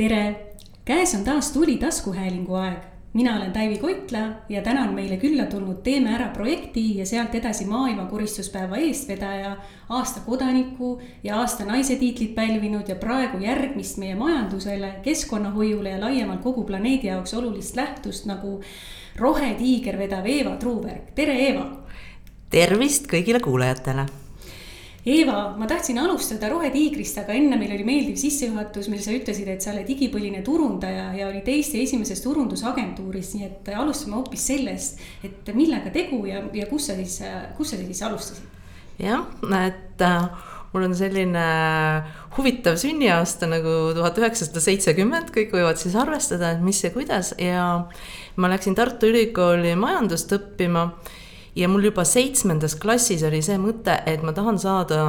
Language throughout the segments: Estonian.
tere, käes on taas tuli taskuhäälingu aeg. mina olen Taivi Koitla ja täna on meile külla tulnud Teeme ära projekti ja sealt edasi maailma koristuspäeva eestvedaja, aasta kodaniku ja aasta naise tiitlit pälvinud ja praegu järgmist meie majandusele, keskkonnahoiule ja laiemalt kogu planeedi jaoks olulist lähtust nagu rohetiiger vedav Eeva Truuberg, tere Eeva. tervist kõigile kuulajatele Eeva, ma tahtsin alustada Rohetiigrist, aga enne meil oli meeldiv sissejuhatus, mil sa ütlesid, et sa oled igipõline turundaja ja olid Eesti esimeses turundusagentuuris, nii et alustame hoopis sellest, et millega tegu ja, ja kus sa siis, kus sa siis alustasid? jah, et äh, mul on selline huvitav sünniaasta nagu tuhat üheksasada seitsekümmend, kõik võivad siis arvestada, et mis ja kuidas ja ma läksin Tartu Ülikooli majandust õppima ja mul juba seitsmendas klassis oli see mõte, et ma tahan saada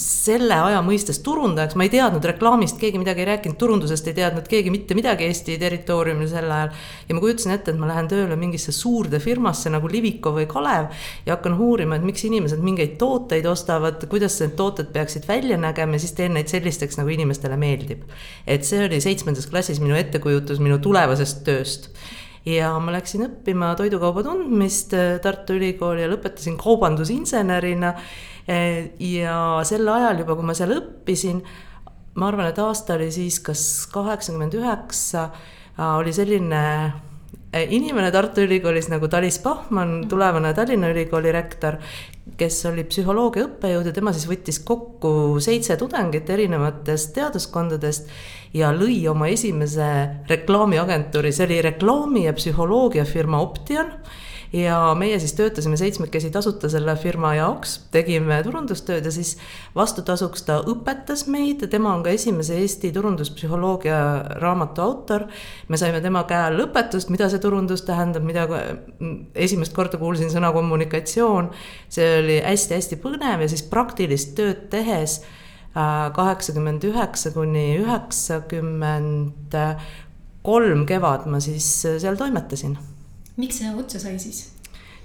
selle aja mõistes turundajaks, ma ei teadnud reklaamist, keegi midagi ei rääkinud, turundusest ei teadnud keegi mitte midagi Eesti territooriumil sel ajal. ja ma kujutasin ette, et ma lähen tööle mingisse suurde firmasse nagu Liviko või Kalev ja hakkan uurima, et miks inimesed mingeid tooteid ostavad, kuidas need tooted peaksid välja nägema ja siis teen neid sellisteks, nagu inimestele meeldib. et see oli seitsmendas klassis minu ettekujutus minu tulevasest tööst ja ma läksin õppima toidukauba tundmist äh, Tartu Ülikooli ja lõpetasin kaubandusinsenerina. Äh, ja sel ajal juba, kui ma seal õppisin, ma arvan, et aasta oli siis kas kaheksakümmend üheksa, äh, oli selline inimene Tartu Ülikoolis nagu Talis Pahman, tulevane Tallinna Ülikooli rektor, kes oli psühholoogia õppejõud ja tema siis võttis kokku seitse tudengit erinevatest teaduskondadest ja lõi oma esimese reklaamiagentuuri, see oli reklaami- ja psühholoogiafirma Option ja meie siis töötasime seitsmekesi tasuta selle firma jaoks, tegime turundustööd ja siis vastutasuks ta õpetas meid, tema on ka esimese Eesti turunduspsühholoogia raamatu autor. me saime tema käe all õpetust, mida see turundus tähendab, mida esimest korda kuulsin sõna kommunikatsioon. see oli hästi-hästi põnev ja siis praktilist tööd tehes äh, kaheksakümmend üheksa kuni üheksakümmend kolm kevad ma siis seal toimetasin miks see otsa sai siis?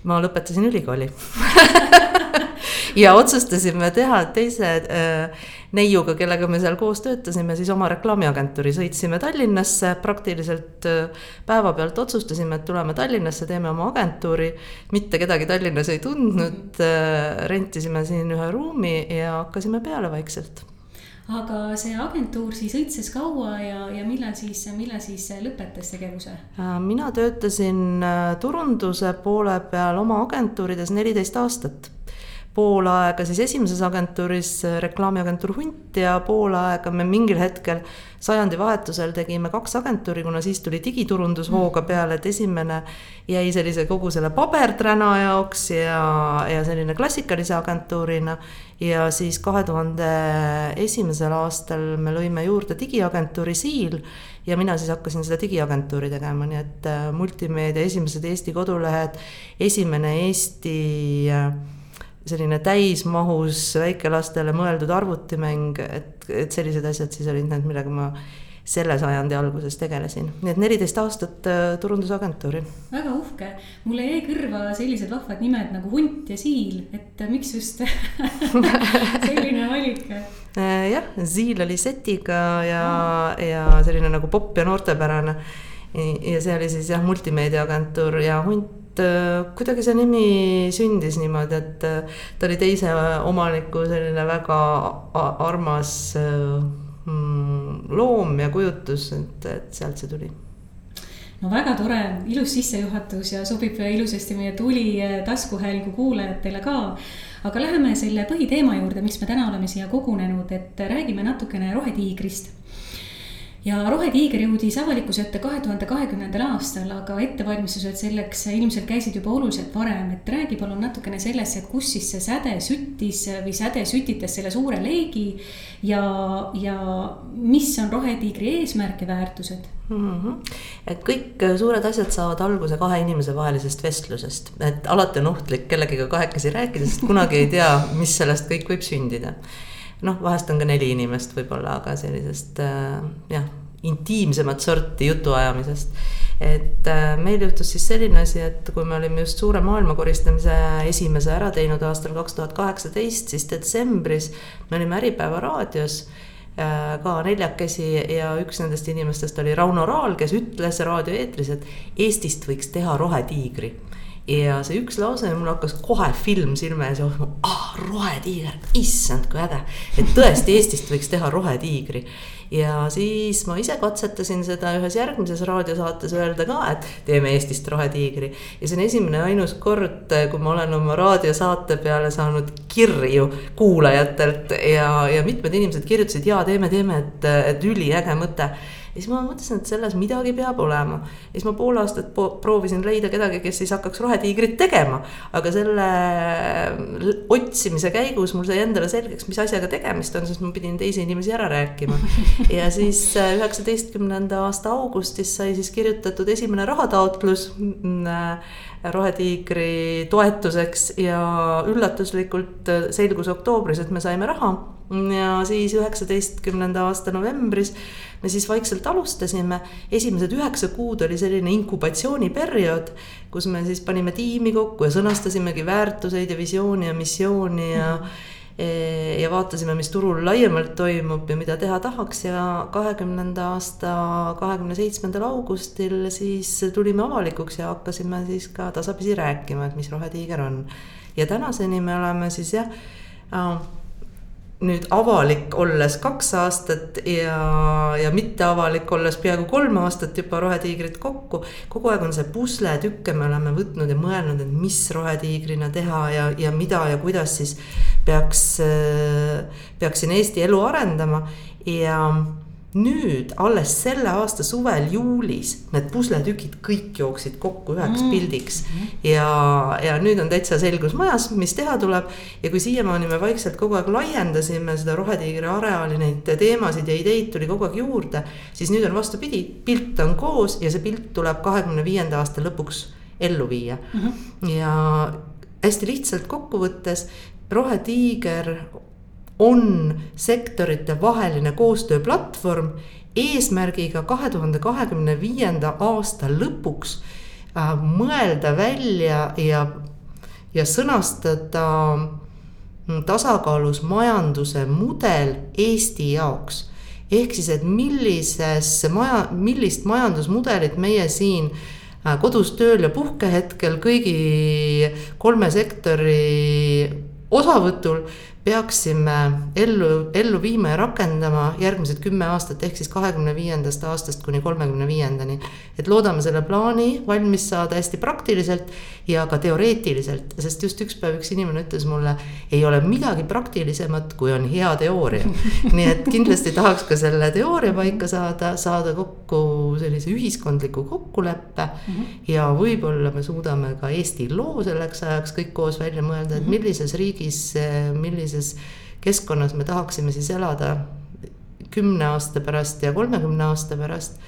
ma lõpetasin ülikooli ja otsustasime teha teise äh, neiuga, kellega me seal koos töötasime, siis oma reklaamiagentuuri, sõitsime Tallinnasse praktiliselt äh, päevapealt otsustasime, et tuleme Tallinnasse, teeme oma agentuuri. mitte kedagi Tallinnas ei tundnud äh,, rentisime siin ühe ruumi ja hakkasime peale vaikselt aga see agentuur siis õitses kaua ja, ja millal siis, millal siis lõpetas tegevuse? Äh, mina töötasin äh, turunduse poole peal oma agentuurides neliteist aastat pool aega siis esimeses agentuuris äh, reklaamiagentuur Hunt ja pool aega me mingil hetkel sajandivahetusel tegime kaks agentuuri, kuna siis tuli digiturundus hooga mm. peale, et esimene jäi sellise kogu selle paberträna jaoks ja, ja selline klassikalise agentuurina. ja siis kahe tuhande esimesel aastal me lõime juurde digiagentuuri Siil ja mina siis hakkasin seda digiagentuuri tegema, nii et äh, multimeedia esimesed Eesti kodulehed, esimene Eesti äh, selline täismahus väikelastele mõeldud arvutimäng, et, et sellised asjad siis olid need, millega ma selle sajandi alguses tegelesin, nii et neliteist aastat äh, turundusagentuuri. väga uhke, mulle jäi kõrva sellised vahvad nimed nagu Hunt ja Siil, et äh, miks just selline valik? Äh, jah, Siil oli setiga ja oh., ja selline nagu popp ja noortepärane. ja see oli siis jah, multimeediaagentuur ja Hunt kuidagi see nimi sündis niimoodi, et äh, ta oli teise omaniku selline väga armas äh, mm, loom ja kujutus, et, et sealt see tuli no väga tore, ilus sissejuhatus ja sobib ilusasti meie tuli taskuhäälingu kuulajatele ka. aga läheme selle põhiteema juurde, miks me täna oleme siia kogunenud, et räägime natukene rohetiigrist ja Rohetiiger jõudis avalikkuse ette kahe tuhande kahekümnendal aastal, aga ettevalmistused selleks ilmselt käisid juba oluliselt varem, et räägi palun natukene sellest, et kus siis see säde süttis või säde sütitas selle suure leegi. ja, ja mis on Rohetiigri eesmärk ja väärtused mm? -hmm. et kõik suured asjad saavad alguse kahe inimese vahelisest vestlusest, et alati on ohtlik kellegagi kahekesi rääkida, sest kunagi ei tea, mis sellest kõik võib sündida noh, vahest on ka neli inimest võib-olla, aga sellisest äh, jah, intiimsemat sorti jutuajamisest. et äh, meil juhtus siis selline asi, et kui me olime just suure maailma koristamise esimese ära teinud aastal kaks tuhat kaheksateist, siis detsembris me olime Äripäeva raadios ka neljakesi ja üks nendest inimestest oli Rauno Raal, kes ütles raadioeetris, et Eestist võiks teha rohetiigri ja see üks lause, mul hakkas kohe film silme ees jooksma, ah rohetiiger, issand kui äge. et tõesti Eestist võiks teha rohetiigri. Ja siis ma ise katsetasin seda ühes järgmises raadiosaates öelda ka, et teeme Eestist rohetiigri. ja see on esimene ja ainus kord, kui ma olen oma raadiosaate peale saanud kirju kuulajatelt ja, ja mitmed inimesed kirjutasid, jaa, teeme, teeme, et, et üliäge mõte ja siis ma mõtlesin, et selles midagi peab olema. ja siis ma pool aastat proovisin leida kedagi, kes siis hakkaks rohetiigrit tegema. aga selle otsimise käigus mul sai endale selgeks, mis asjaga tegemist on, sest ma pidin teisi inimesi ära rääkima. ja siis äh, üheksateistkümnenda aasta augustis sai siis kirjutatud esimene rahataotlus mm, äh, Rohetiigri toetuseks ja üllatuslikult äh, selgus oktoobris, et me saime raha. ja siis üheksateistkümnenda aasta novembris me siis vaikselt alustasime, esimesed üheksa kuud oli selline inkubatsiooniperiood, kus me siis panime tiimi kokku ja sõnastasimegi väärtuseid ja visiooni ja missiooni ja mm -hmm ja vaatasime, mis turul laiemalt toimub ja mida teha tahaks ja kahekümnenda aasta kahekümne seitsmendal augustil siis tulime avalikuks ja hakkasime siis ka tasapisi rääkima, et mis Rohetiiger on. ja tänaseni me oleme siis jah nüüd avalik olles kaks aastat ja, ja mitteavalik olles peaaegu kolm aastat juba Rohetiigrit kokku. kogu aeg on see pusletükke me oleme võtnud ja mõelnud, et mis Rohetiigrina teha ja, ja mida ja kuidas siis peaks, peaks siin Eesti elu arendama ja nüüd alles selle aasta suvel juulis need pusletükid kõik jooksid kokku üheks mm. pildiks. ja, ja nüüd on täitsa selgus majas, mis teha tuleb. ja kui siiamaani me vaikselt kogu aeg laiendasime seda Rohetiigri areaali, neid teemasid ja ideid tuli kogu aeg juurde. siis nüüd on vastupidi, pilt on koos ja see pilt tuleb kahekümne viienda aasta lõpuks ellu viia mm. -hmm. ja hästi lihtsalt kokkuvõttes Rohetiiger on sektorite vaheline koostööplatvorm eesmärgiga kahe tuhande kahekümne viienda aasta lõpuks äh, mõelda välja ja, ja sõnastada mm, tasakaalus majanduse mudel Eesti jaoks. ehk siis, et millisesse maja, millist majandusmudelit meie siin äh, kodus tööl ja puhkehetkel kõigi kolme sektori osavõtul peaksime ellu, ellu viima ja rakendama järgmised kümme aastat, ehk siis kahekümne viiendast aastast kuni kolmekümne viiendani. et loodame selle plaani valmis saada hästi praktiliselt ja ka teoreetiliselt, sest just üks päev üks inimene ütles mulle, ei ole midagi praktilisemat, kui on hea teooria. nii et kindlasti tahaks ka selle teooria paika saada, saada kokku sellise ühiskondliku kokkuleppe mm. -hmm. ja võib-olla me suudame ka Eesti loo selleks ajaks kõik koos välja mõelda, et mhm. millises riigis, millises millises keskkonnas me tahaksime siis elada kümne aasta pärast ja kolmekümne aasta pärast.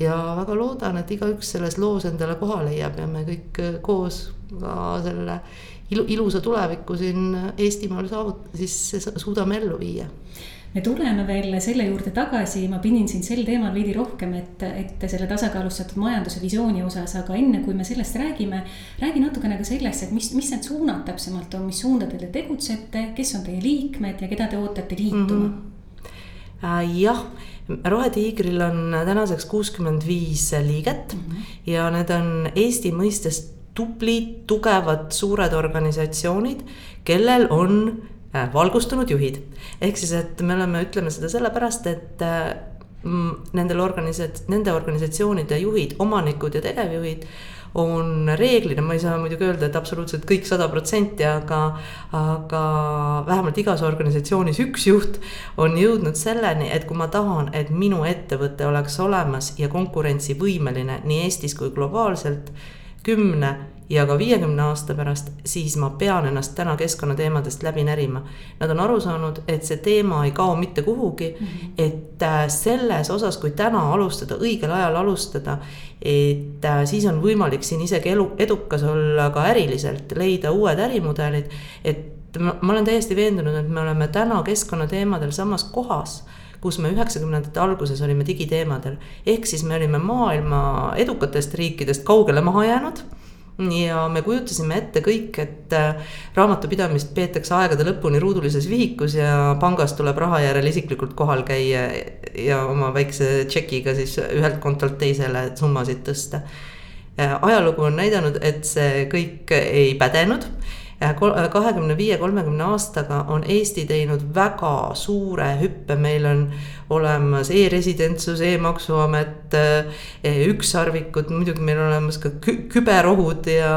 ja väga loodan, et igaüks selles loos endale koha leiab ja me kõik koos ka selle ilu, ilusa tuleviku siin Eestimaal saavut-, siis suudame ellu viia me tuleme veel selle juurde tagasi, ma pidin siin sel teemal veidi rohkem, et, et selle tasakaalustatud majanduse visiooni osas, aga enne kui me sellest räägime, räägi natukene ka sellest, et mis, mis need suunad täpsemalt on, mis suundadel te tegutsete, kes on teie liikmed ja keda te ootate liituma mm? -hmm. äh, jah rohetiigril on tänaseks kuuskümmend viis liiget mm -hmm. ja need on Eesti mõistes tublid, tugevad, suured organisatsioonid, kellel on valgustunud juhid. ehk siis, et me oleme, ütleme seda sellepärast, et äh, nendel organisat-, nende organisatsioonide juhid, omanikud ja tegevjuhid on reeglina, ma ei saa muidugi öelda, et absoluutselt kõik sada protsenti, aga, aga vähemalt igas organisatsioonis üks juht on jõudnud selleni, et kui ma tahan, et minu ettevõte oleks olemas ja konkurentsivõimeline nii Eestis kui globaalselt kümne ja ka viiekümne aasta pärast, siis ma pean ennast täna keskkonnateemadest läbi närima. Nad on aru saanud, et see teema ei kao mitte kuhugi mm, -hmm. et äh, selles osas, kui täna alustada, õigel ajal alustada, et äh, siis on võimalik siin isegi elu, edukas olla ka äriliselt, leida uued ärimudelid, et ma, ma olen täiesti veendunud, et me oleme täna keskkonnateemadel samas kohas kus me üheksakümnendate alguses olime digiteemadel. ehk siis me olime maailma edukatest riikidest kaugele maha jäänud ja me kujutasime ette kõik, et äh, raamatupidamist peetakse aegade lõpuni ruudulises vihikus ja pangas tuleb raha järel isiklikult kohal käia ja oma väikse tšekiga siis ühelt kontolt teisele summasid tõsta. Äh, ajalugu on näidanud, et see kõik ei pädenud kahekümne viie, kolmekümne aastaga on Eesti teinud väga suure hüppe, meil on olemas e-residentsus e, e-maksuamet, ükssarvikud, muidugi meil on olemas ka küberohud ja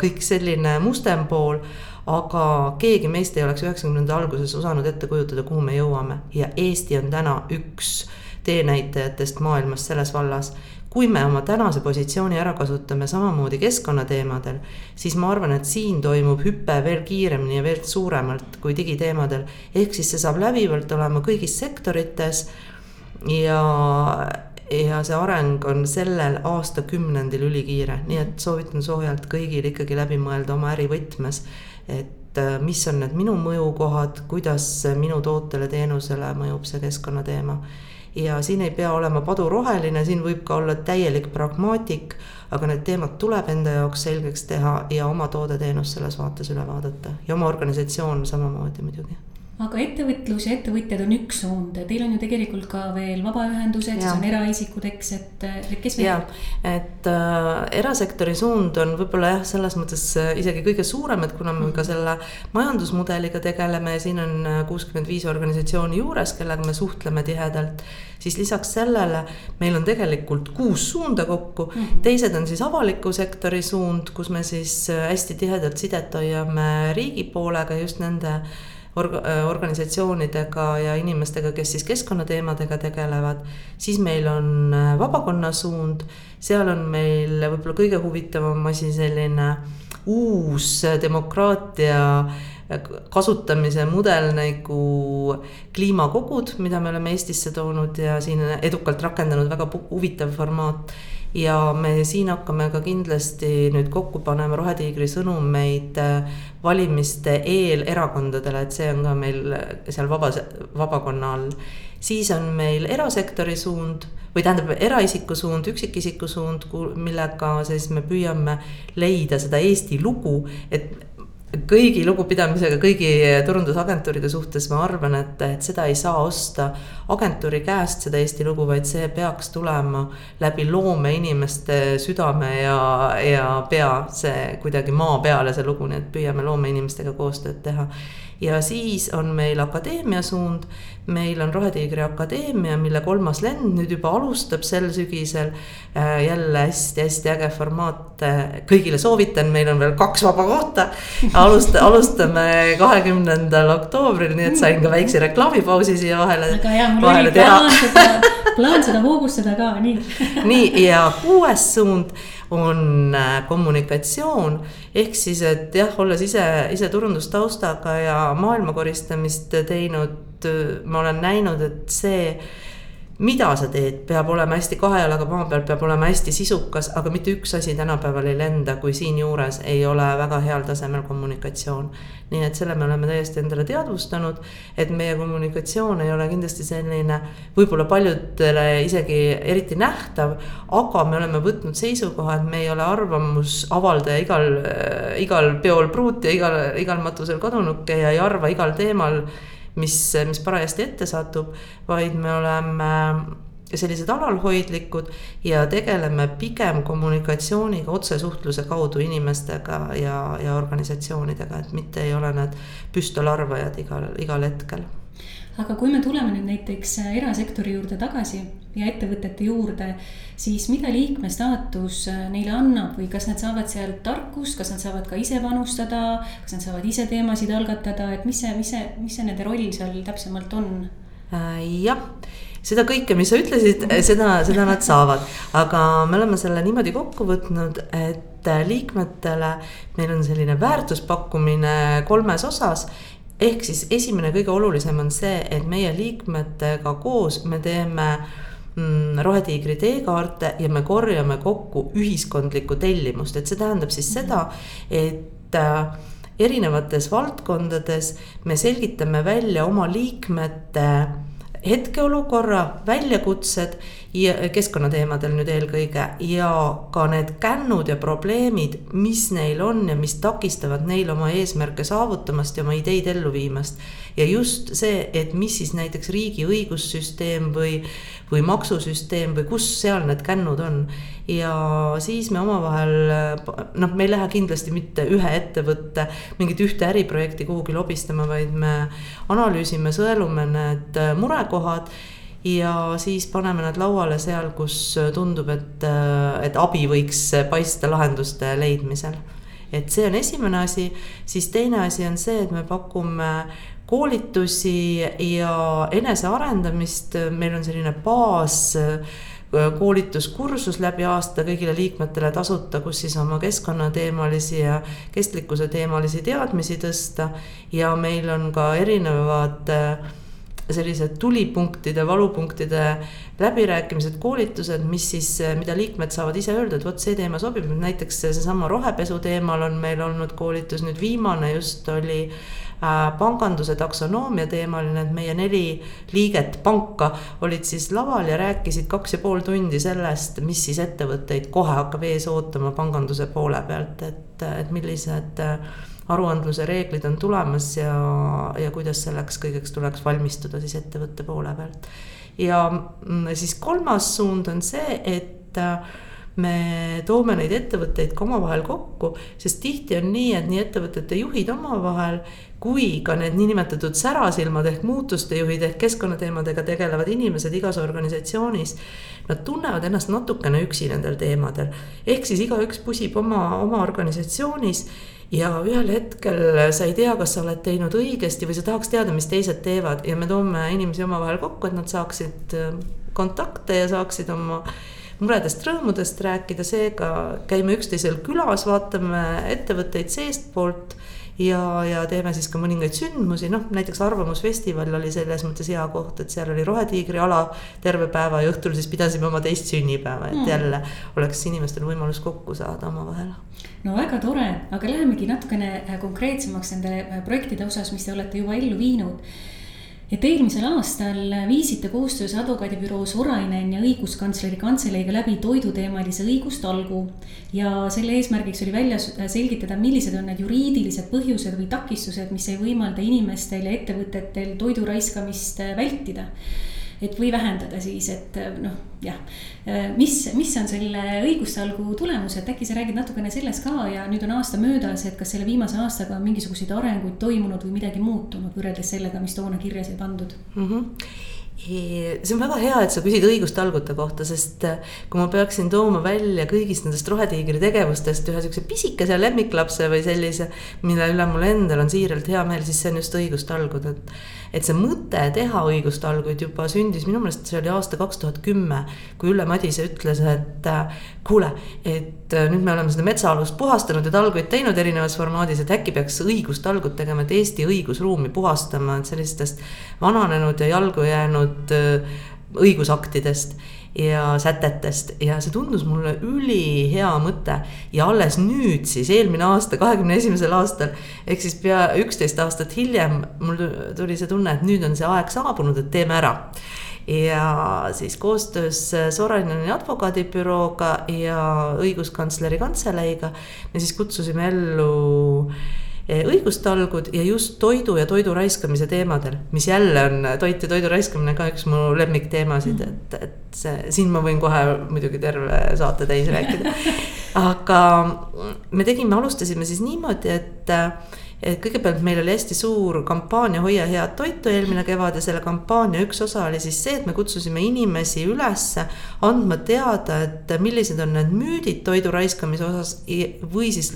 kõik selline mustem pool. Aga keegi meist ei oleks üheksakümnendate alguses osanud ette kujutada, kuhu me jõuame. Ja Eesti on täna üks teenäitajatest maailmas selles vallas kui me oma tänase positsiooni ära kasutame samamoodi keskkonnateemadel, siis ma arvan, et siin toimub hüpe veel kiiremini ja veel suuremalt kui digiteemadel. ehk siis see saab läbivalt olema kõigis sektorites ja, ja see areng on sellel aastakümnendil ülikiire, nii et soovitan soojalt kõigil ikkagi läbi mõelda oma ärivõtmes, et äh, mis on need minu mõjukohad, kuidas minu tootele, teenusele mõjub see keskkonnateema ja siin ei pea olema paduroheline, siin võib ka olla täielik pragmaatik, aga need teemad tuleb enda jaoks selgeks teha ja oma toode-teenus selles vaates üle vaadata. Ja oma organisatsioon samamoodi muidugi aga ettevõtlus ja ettevõtjad on üks suund, teil on ju tegelikult ka veel vabaühendused, siis on eraisikud, eks, et, kes veel? et äh, erasektori suund on võib-olla jah, selles mõttes äh, isegi kõige suurem, et kuna me ka mhm. selle majandusmudeliga tegeleme ja siin on äh, kuuskümmend viis organisatsiooni juures, kellega me suhtleme tihedalt siis lisaks sellele meil on tegelikult kuus suunda kokku mm, -hmm. teised on siis avaliku sektori suund, kus me siis äh, hästi tihedat sidet hoiame riigi poolega just nende org-, äh, organisatsioonidega ja inimestega, kes siis keskkonnateemadega tegelevad. siis meil on äh, vabakonna suund, seal on meil võib-olla kõige huvitavam asi selline uus demokraatia äh, kasutamise mudel nagu kliimakogud, mida me oleme Eestisse toonud ja siin edukalt rakendanud, väga huvitav formaat ja me siin hakkame ka kindlasti nüüd kokku panema Rohetiigri sõnumeid äh, valimiste eel erakondadele, et see on ka meil seal vabas, vabakonna all. siis on meil erasektori suund või tähendab, eraisiku suund, üksikisiku suund, millega siis me püüame leida seda Eesti lugu, et kõigi lugupidamisega kõigi turundusagentuuride suhtes ma arvan, et, et seda ei saa osta agentuuri käest, seda Eesti lugu, vaid see peaks tulema läbi loomeinimeste südame ja, ja pea, see kuidagi maa peale see lugu, nii et püüame loomeinimestega koostööd teha ja siis on meil akadeemia suund. meil on Rohetiigri Akadeemia, mille kolmas lend nüüd juba alustab sel sügisel. Äh, jälle hästi-hästi äge formaat, kõigile soovitan, meil on veel kaks vaba kohta. alusta, alustame kahekümnendal oktoobril, nii et sain ka väikse reklaamipausi siia vahele. väga hea, mul oli plaan seda, plaan seda hoogustada ka, nii. nii ja kuues suund on äh, kommunikatsioon. ehk siis, et jah, olles ise, ise turundustaustaga ja maailma koristamist teinud, ma olen näinud, et see mida sa teed, peab olema hästi kahe jalaga maa peal, peab olema hästi sisukas, aga mitte üks asi tänapäeval ei lenda, kui siinjuures ei ole väga heal tasemel kommunikatsioon. nii et selle me oleme täiesti endale teadvustanud, et meie kommunikatsioon ei ole kindlasti selline võib-olla paljudele isegi eriti nähtav, aga me oleme võtnud seisukoha, et me ei ole arvamusavaldaja igal, igal peol pruut ja igal, igal matusel kadunuke ja ei arva igal teemal mis, mis parajasti ette satub, vaid me oleme sellised alalhoidlikud ja tegeleme pigem kommunikatsiooniga, otsesuhtluse kaudu inimestega ja, ja organisatsioonidega, et mitte ei ole need püstolarvajad igal, igal hetkel aga kui me tuleme nüüd näiteks äh, erasektori juurde tagasi ja ettevõtete juurde, siis mida liikme staatus äh, neile annab või kas nad saavad sealt tarkust, kas nad saavad ka ise panustada, kas nad saavad ise teemasid algatada, et mis see, mis see, mis see nende roll seal täpsemalt on? Äh, jah seda kõike, mis sa ütlesid, seda, seda nad saavad, aga me oleme selle niimoodi kokku võtnud, et liikmetele meil on selline väärtuspakkumine kolmes osas ehk siis esimene kõige olulisem on see, et meie liikmetega koos me teeme mm, Rohetiigri teekaarte ja me korjame kokku ühiskondlikku tellimust, et see tähendab siis seda, et äh, erinevates valdkondades me selgitame välja oma liikmete hetkeolukorra, väljakutsed ja keskkonnateemadel nüüd eelkõige ja ka need kännud ja probleemid, mis neil on ja mis takistavad neil oma eesmärke saavutamast ja oma ideid ellu viimast. ja just see, et mis siis näiteks riigi õigussüsteem või, või maksusüsteem või kus seal need kännud on. ja siis me omavahel, noh, me ei lähe kindlasti mitte ühe ettevõtte mingit ühte äriprojekti kuhugi lobistama, vaid me analüüsime, sõelume need murekohad ja siis paneme nad lauale seal, kus tundub, et, et abi võiks paista lahenduste leidmisel. et see on esimene asi, siis teine asi on see, et me pakume koolitusi ja enesearendamist, meil on selline baas koolituskursus läbi aasta kõigile liikmetele tasuta, kus siis oma keskkonnateemalisi ja kestlikkuse teemalisi teadmisi tõsta. ja meil on ka erinevad äh, sellised tulipunktide, valupunktide läbirääkimised, koolitused, mis siis, mida liikmed saavad ise öelda, et vot see teema sobib, näiteks seesama rohepesu teemal on meil olnud koolitus, nüüd viimane just oli äh, panganduse taksonoomia teemaline, et meie neli liiget panka olid siis laval ja rääkisid kaks ja pool tundi sellest, mis siis ettevõtteid kohe hakkab ees ootama panganduse poole pealt, et, et millised äh, aruandluse reeglid on tulemas ja, ja kuidas selleks kõigeks tuleks valmistuda siis ettevõtte poole pealt. ja mm, siis kolmas suund on see, et äh, me toome neid ettevõtteid ka omavahel kokku, sest tihti on nii, et nii ettevõtete juhid omavahel kui ka need niinimetatud särasilmad ehk muutuste juhid ehk keskkonnateemadega tegelevad inimesed igas organisatsioonis. Nad tunnevad ennast natukene üksi nendel teemadel, ehk siis igaüks pusib oma, oma organisatsioonis ja ühel hetkel sa ei tea, kas sa oled teinud õigesti või sa tahaks teada, mis teised teevad. Ja me toome inimesi omavahel kokku, et nad saaksid äh, kontakte ja saaksid oma muredest, rõõmudest rääkida, seega käime üksteisel külas, vaatame ettevõtteid seestpoolt ja, ja teeme siis ka mõningaid sündmusi, noh näiteks Arvamusfestival oli selles mõttes hea koht, et seal oli Rohetiigri ala terve päeva ja õhtul siis pidasime oma teist sünnipäeva, et mm. jälle oleks inimestel võimalus kokku saada omavahel. no väga tore, aga lähemegi natukene konkreetsemaks nende projektide osas, mis te olete juba ellu viinud et eelmisel aastal viisite koostöös advokaadibüroo Sorainen ja õiguskantsleri kantseleiga läbi toiduteemalise õigustalgu. ja selle eesmärgiks oli välja selgitada, millised on need juriidilised põhjused või takistused, mis ei võimalda inimestel ja ettevõtetel toidu raiskamist vältida et või vähendada siis, et noh, jah. mis, mis on selle õigustalgu tulemus, et äkki sa räägid natukene sellest ka ja nüüd on aasta möödas, et kas selle viimase aastaga on mingisuguseid arenguid toimunud või midagi muutunud võrreldes sellega, mis toona kirja sai pandud mm? -hmm see on väga hea, et sa küsid õigustalgute kohta, sest äh, kui ma peaksin tooma välja kõigist nendest Rohetiigri tegevustest ühe siukse pisikese lemmiklapse või sellise, mille üle mul endal on siiralt hea meel, siis see on just õigustalgud, et et see mõte teha õigustalguid juba sündis, minu meelest see oli aasta kaks tuhat kümme, kui Ülle Madise ütles, et äh, kuule, et äh, nüüd me oleme seda metsaalust puhastanud ja talguid teinud erinevas formaadis, et äkki peaks õigustalgud tegema, et Eesti õigusruumi puhastama, sellistest vananenud ja jalgu jäänud äh, õigusaktidest ja sätetest ja see tundus mulle ülihea mõte. ja alles nüüd siis eelmine aasta, kahekümne esimesel aastal ehk siis pea üksteist aastat hiljem mul tuli see tunne, et nüüd on see aeg saabunud, et teeme ära ja siis koostöös Soraineni advokaadibürooga ja õiguskantsleri kantseleiga me siis kutsusime ellu õigustalgud ja just toidu ja toidu raiskamise teemadel, mis jälle on toit ja toidu raiskamine ka üks mu lemmikteemasid, mm. et, et see, siin ma võin kohe muidugi terve saate täis rääkida. aga me tegime, alustasime siis niimoodi, et et kõigepealt meil oli hästi suur kampaania Hoia head toitu eelmine kevad ja selle kampaania üks osa oli siis see, et me kutsusime inimesi üles andma teada, et millised on need müüdid toidu raiskamise osas või siis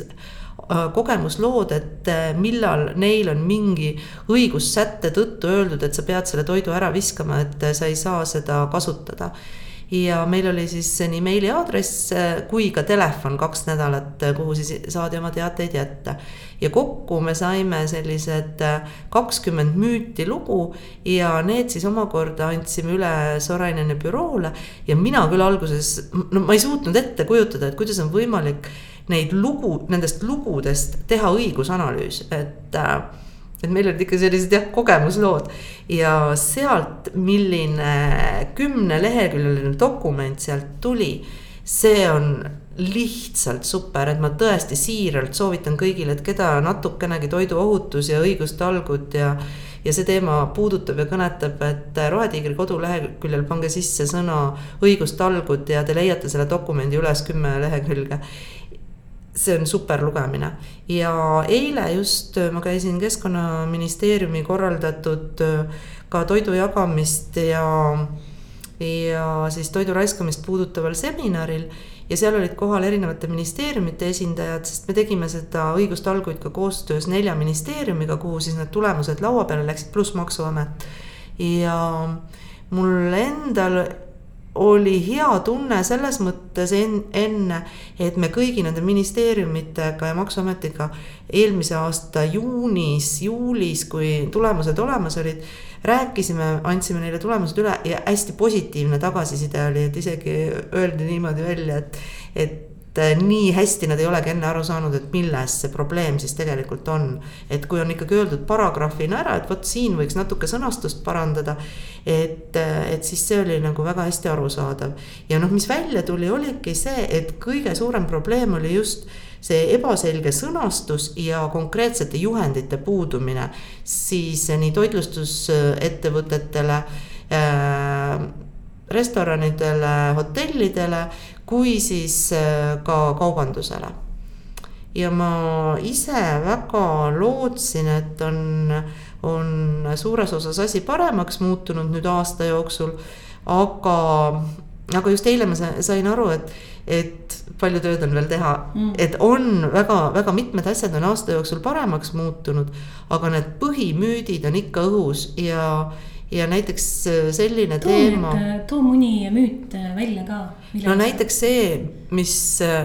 kogemuslood, et äh, millal neil on mingi õigussätte tõttu öeldud, et sa pead selle toidu ära viskama, et äh, sa ei saa seda kasutada ja meil oli siis nii meiliaadress kui ka telefon kaks nädalat, kuhu siis saadi oma teateid jätta. ja kokku me saime sellised kakskümmend müüti lugu ja need siis omakorda andsime üle Soraineni büroole. ja mina küll alguses, no ma ei suutnud ette kujutada, et kuidas on võimalik neid lugu, nendest lugudest teha õigusanalüüs, et äh, et meil olid ikka sellised jah, kogemuslood. Ja sealt, milline kümneleheküljeline dokument sealt tuli, see on lihtsalt super, et ma tõesti siiralt soovitan kõigile, et keda natukenegi toiduohutus ja õigustalgud ja ja see teema puudutab ja kõnetab, et Rohetiigri koduleheküljel pange sisse sõna õigustalgud ja te leiate selle dokumendi üles kümme lehekülge see on super lugemine ja eile just ma käisin keskkonnaministeeriumi korraldatud ka toidu jagamist ja, ja siis toidu raiskamist puudutaval seminaril ja seal olid kohal erinevate ministeeriumite esindajad, sest me tegime seda õigustalguid ka koostöös nelja ministeeriumiga, kuhu siis need tulemused laua peale läksid, pluss Maksuamet. ja mul endal oli hea tunne selles mõttes en, enne, et me kõigi nende ministeeriumitega ja Maksuametiga eelmise aasta juunis, juulis, kui tulemused olemas olid rääkisime, andsime neile tulemused üle ja hästi positiivne tagasiside oli, et isegi öeldi niimoodi välja, et, et nii hästi nad ei olegi enne aru saanud, et milles see probleem siis tegelikult on. et kui on ikkagi öeldud paragrahvina ära, et vot siin võiks natuke sõnastust parandada. et, äh, et siis see oli nagu väga hästi arusaadav ja noh, mis välja tuli, oligi see, et kõige suurem probleem oli just see ebaselge sõnastus ja konkreetsete juhendite puudumine, siis nii toitlustusettevõtetele äh,, restoranidele, hotellidele kui siis äh, ka kaubandusele ja ma ise väga lootsin, et on, on suures osas asi paremaks muutunud nüüd aasta jooksul. aga, aga just eile ma sain aru, et, et palju tööd on veel teha mm., et on väga-väga mitmed asjad on aasta jooksul paremaks muutunud, aga need põhimüüdid on ikka õhus ja, ja näiteks äh, selline too teema. Äh, too mõni müüt äh, välja ka. no näiteks see, mis,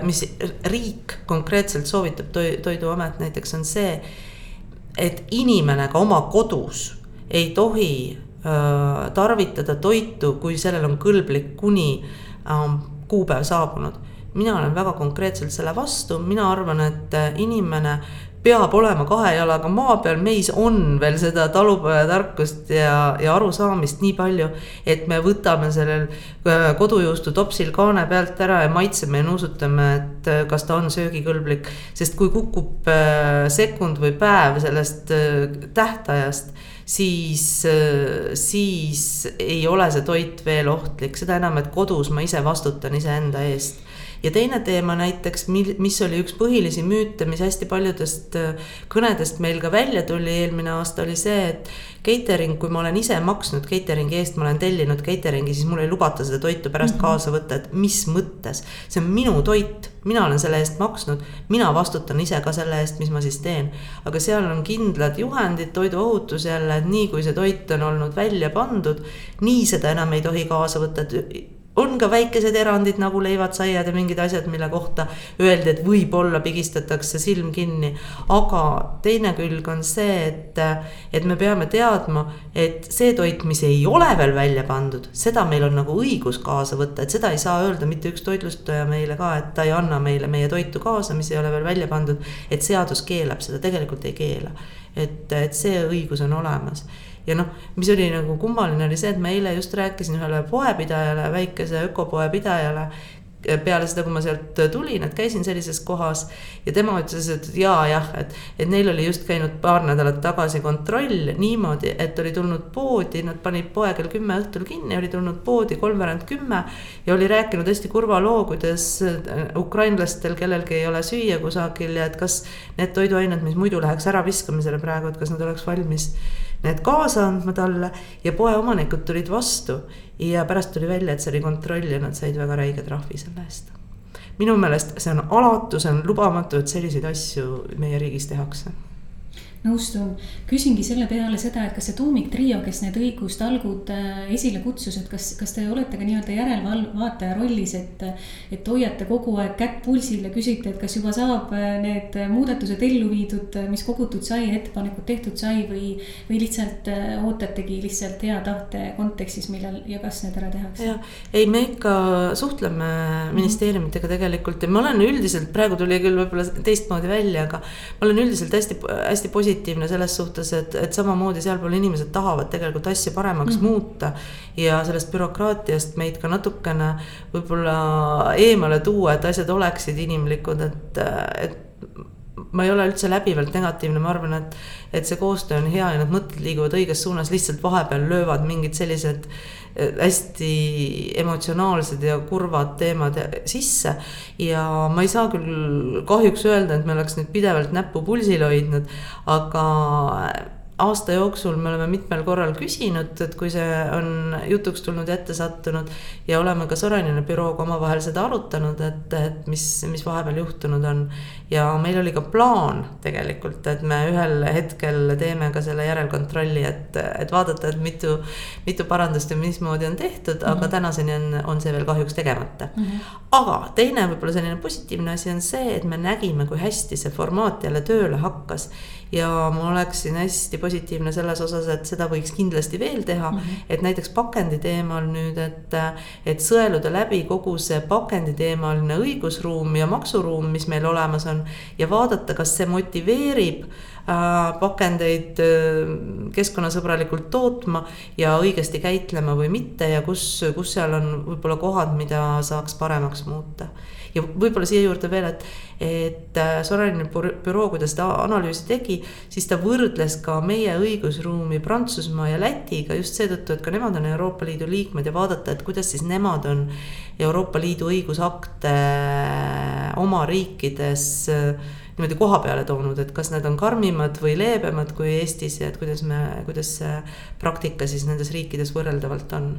mis riik konkreetselt soovitab, Toiduamet näiteks on see, et inimene ka oma kodus ei tohi äh, tarvitada toitu, kui sellel on kõlblik kuni äh, kuupäev saabunud mina olen väga konkreetselt selle vastu, mina arvan, et inimene peab olema kahe jalaga maa peal, meis on veel seda talupojatarkust ja, ja arusaamist nii palju, et me võtame sellel äh, kodujuustu topsil kaane pealt ära ja maitseme ja nuusutame, et äh, kas ta on söögikõlblik. sest kui kukub sekund või päev sellest tähtajast, siis, siis ei ole see toit veel ohtlik, seda enam, et kodus ma ise vastutan iseenda eest ja teine teema näiteks, mis oli üks põhilisi müüte, mis hästi paljudest äh, kõnedest meil ka välja tuli eelmine aasta, oli see, et catering, kui ma olen ise maksnud catering'i eest, ma olen tellinud catering'i, siis mul ei lubata seda toitu pärast mm -hmm. kaasa võtta, et mis mõttes. see on minu toit, mina olen selle eest maksnud, mina vastutan ise ka selle eest, mis ma siis teen. aga seal on kindlad juhendid, toiduohutus jälle, et nii kui see toit on olnud välja pandud, nii seda enam ei tohi kaasa võtta, et on ka väikesed erandid nagu leivad, saiad ja mingid asjad, mille kohta öeldi, et võib-olla pigistatakse silm kinni. aga teine külg on see, et, et me peame teadma, et see toit, mis ei ole veel välja pandud, seda meil on nagu õigus kaasa võtta, et seda ei saa öelda mitte üks toitlustaja meile ka, et ta ei anna meile meie toitu kaasa, mis ei ole veel välja pandud. et seadus keelab seda, tegelikult ei keela. et, et see õigus on olemas ja noh, mis oli nagu kummaline, oli see, et ma eile just rääkisin ühele poepidajale, väikese ökopoe pidajale, peale seda, kui ma sealt tulin, et käisin sellises kohas ja tema ütles, et ja jah, et, et neil oli just käinud paar nädalat tagasi kontroll niimoodi, et oli tulnud poodi, nad panid poe kell kümme õhtul kinni, oli tulnud poodi kolmveerand kümme ja oli rääkinud hästi kurva loo, kuidas ukrainlastel kellelgi ei ole süüa kusagil ja et kas need toiduained, mis muidu läheks äraviskamisele praegu, et kas nad oleks valmis need kaasa andma talle ja poeomanikud tulid vastu. ja pärast tuli välja, et see oli kontroll ja nad said väga räige trahvi selle eest. minu meelest see on alatu, see on lubamatu, et selliseid asju meie riigis tehakse nõustun, küsingi selle peale seda, et kas see tuumiktrio, kes need õigustalgud äh, esile kutsus, et kas, kas te olete ka nii-öelda järelvaataja rollis, et. et hoiate kogu aeg kätt pulsil ja küsite, et kas juba saab äh, need muudatused ellu viidud, mis kogutud sai, ettepanekud tehtud sai või. või lihtsalt äh, ootategi lihtsalt hea tahte kontekstis, millal ja kas need ära tehakse? jah, ei, me ikka suhtleme ministeeriumitega tegelikult ja ma olen üldiselt, praegu tuli küll võib-olla teistmoodi välja, aga ma olen üldiselt hästi, hästi positiivne positiivne selles suhtes, et, et samamoodi sealpool inimesed tahavad tegelikult asju paremaks mm -hmm. muuta. ja sellest bürokraatiast meid ka natukene võib-olla eemale tuua, et asjad oleksid inimlikud, et, et ma ei ole üldse läbivalt negatiivne, ma arvan, et, et see koostöö on hea ja need mõtted liiguvad õiges suunas, lihtsalt vahepeal löövad mingid sellised hästi emotsionaalsed ja kurvad teemad sisse. ja ma ei saa küll kahjuks öelda, et me oleks nüüd pidevalt näppu pulsil hoidnud, aga aasta jooksul me oleme mitmel korral küsinud, et kui see on jutuks tulnud ja ette sattunud ja oleme ka Sorainene bürooga omavahel seda arutanud, et, et mis, mis vahepeal juhtunud on. Ja meil oli ka plaan tegelikult, et me ühel hetkel teeme ka selle järelkontrolli, et, et vaadata, et mitu, mitu parandust ja mismoodi on tehtud mm, -hmm. aga mhm. tänaseni on, on see veel kahjuks tegemata mm. -hmm. aga teine võib-olla selline positiivne asi on see, et me nägime, kui hästi see formaat jälle tööle hakkas ja ma oleksin hästi positiivne selles osas, et seda võiks kindlasti veel teha mm. -hmm. et näiteks pakendi teemal nüüd, et, et sõeluda läbi kogu see pakendi teemaline õigusruum ja maksuruum, mis meil olemas on. Ja vaadata, kas see motiveerib äh, pakendeid äh, keskkonnasõbralikult tootma ja õigesti käitlema või mitte ja kus, kus seal on võib-olla kohad, mida saaks paremaks muuta ja võib-olla siia juurde veel, et, et äh, Soraline büroo, kui ta seda analüüsi tegi, siis ta võrdles ka meie õigusruumi Prantsusmaa ja Lätiga just seetõttu, et ka nemad on Euroopa Liidu liikmed ja vaadata, et kuidas siis nemad on Euroopa Liidu õigusakte äh, oma riikides äh, niimoodi koha peale toonud, et kas need on karmimad või leebemad kui Eestis ja et kuidas me, kuidas see praktika siis nendes riikides võrreldavalt on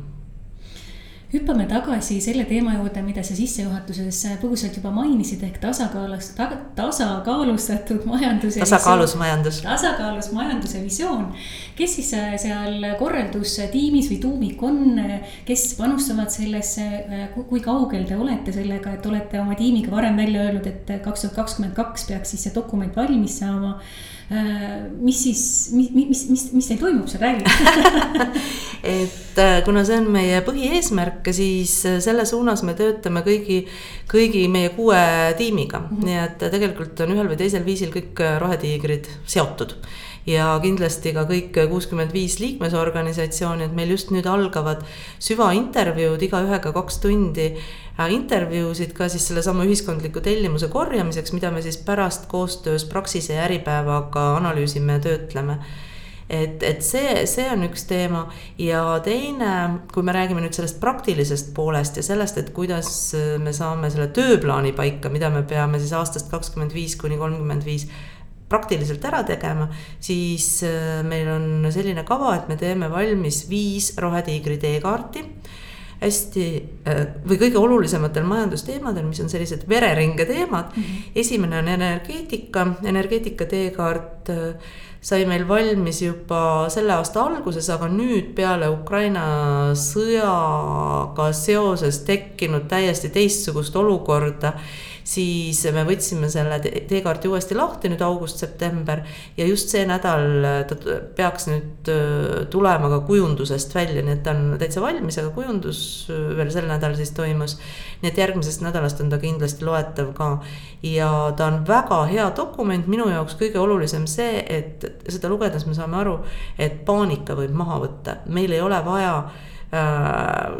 hüppame tagasi selle teema juurde, mida sa sissejuhatuses põgusalt juba mainisid, ehk tasakaalus ta,, tasakaalustatud majanduse. tasakaalus majandus. tasakaalus majanduse visioon. kes siis äh, seal korraldustiimis või tuumik on, kes panustavad sellesse, äh, kui kaugel te olete sellega, et olete oma tiimiga varem välja öelnud, et kaks tuhat kakskümmend kaks peaks siis see dokument valmis saama Äh, mis siis, mis, mis, mis, mis teil toimub seal, räägi. Et äh, kuna see on meie põhieesmärk, siis äh, selle suunas me töötame kõigi, kõigi meie kuue tiimiga. Mm, -hmm. nii et tegelikult on ühel või teisel viisil kõik rohetiigrid seotud ja kindlasti ka kõik kuuskümmend viis liikmesorganisatsiooni, et meil just nüüd algavad süvaintervjuud igaühega kaks tundi. Äh, intervjuusid ka siis sellesama ühiskondliku tellimuse korjamiseks, mida me siis pärast koostöös Praxise ja Äripäevaga analüüsime ja töötleme. Et, et see, see on üks teema. Ja teine, kui me räägime nüüd sellest praktilisest poolest ja sellest, et kuidas me saame selle tööplaani paika, mida me peame siis aastast kakskümmend viis kuni kolmkümmend viis praktiliselt ära tegema, siis äh, meil on selline kava, et me teeme valmis viis Rohetiigri teekaarti hästi äh, või kõige olulisematel majandusteemadel, mis on sellised vereringe teemad. -hmm. esimene on energeetika, energeetika teekaart äh, sai meil valmis juba selle aasta alguses, aga nüüd peale Ukraina sõjaga seoses tekkinud täiesti teistsugust olukorda siis me võtsime selle teekaardi uuesti lahti nüüd august-september ja just see nädal ta peaks nüüd tulema ka kujundusest välja, nii et ta on täitsa valmis, aga kujundus veel sel nädalal siis toimus. nii et järgmisest nädalast on ta kindlasti loetav ka. Ja ta on väga hea dokument, minu jaoks kõige olulisem see, et seda lugedes me saame aru, et paanika võib maha võtta, meil ei ole vaja äh,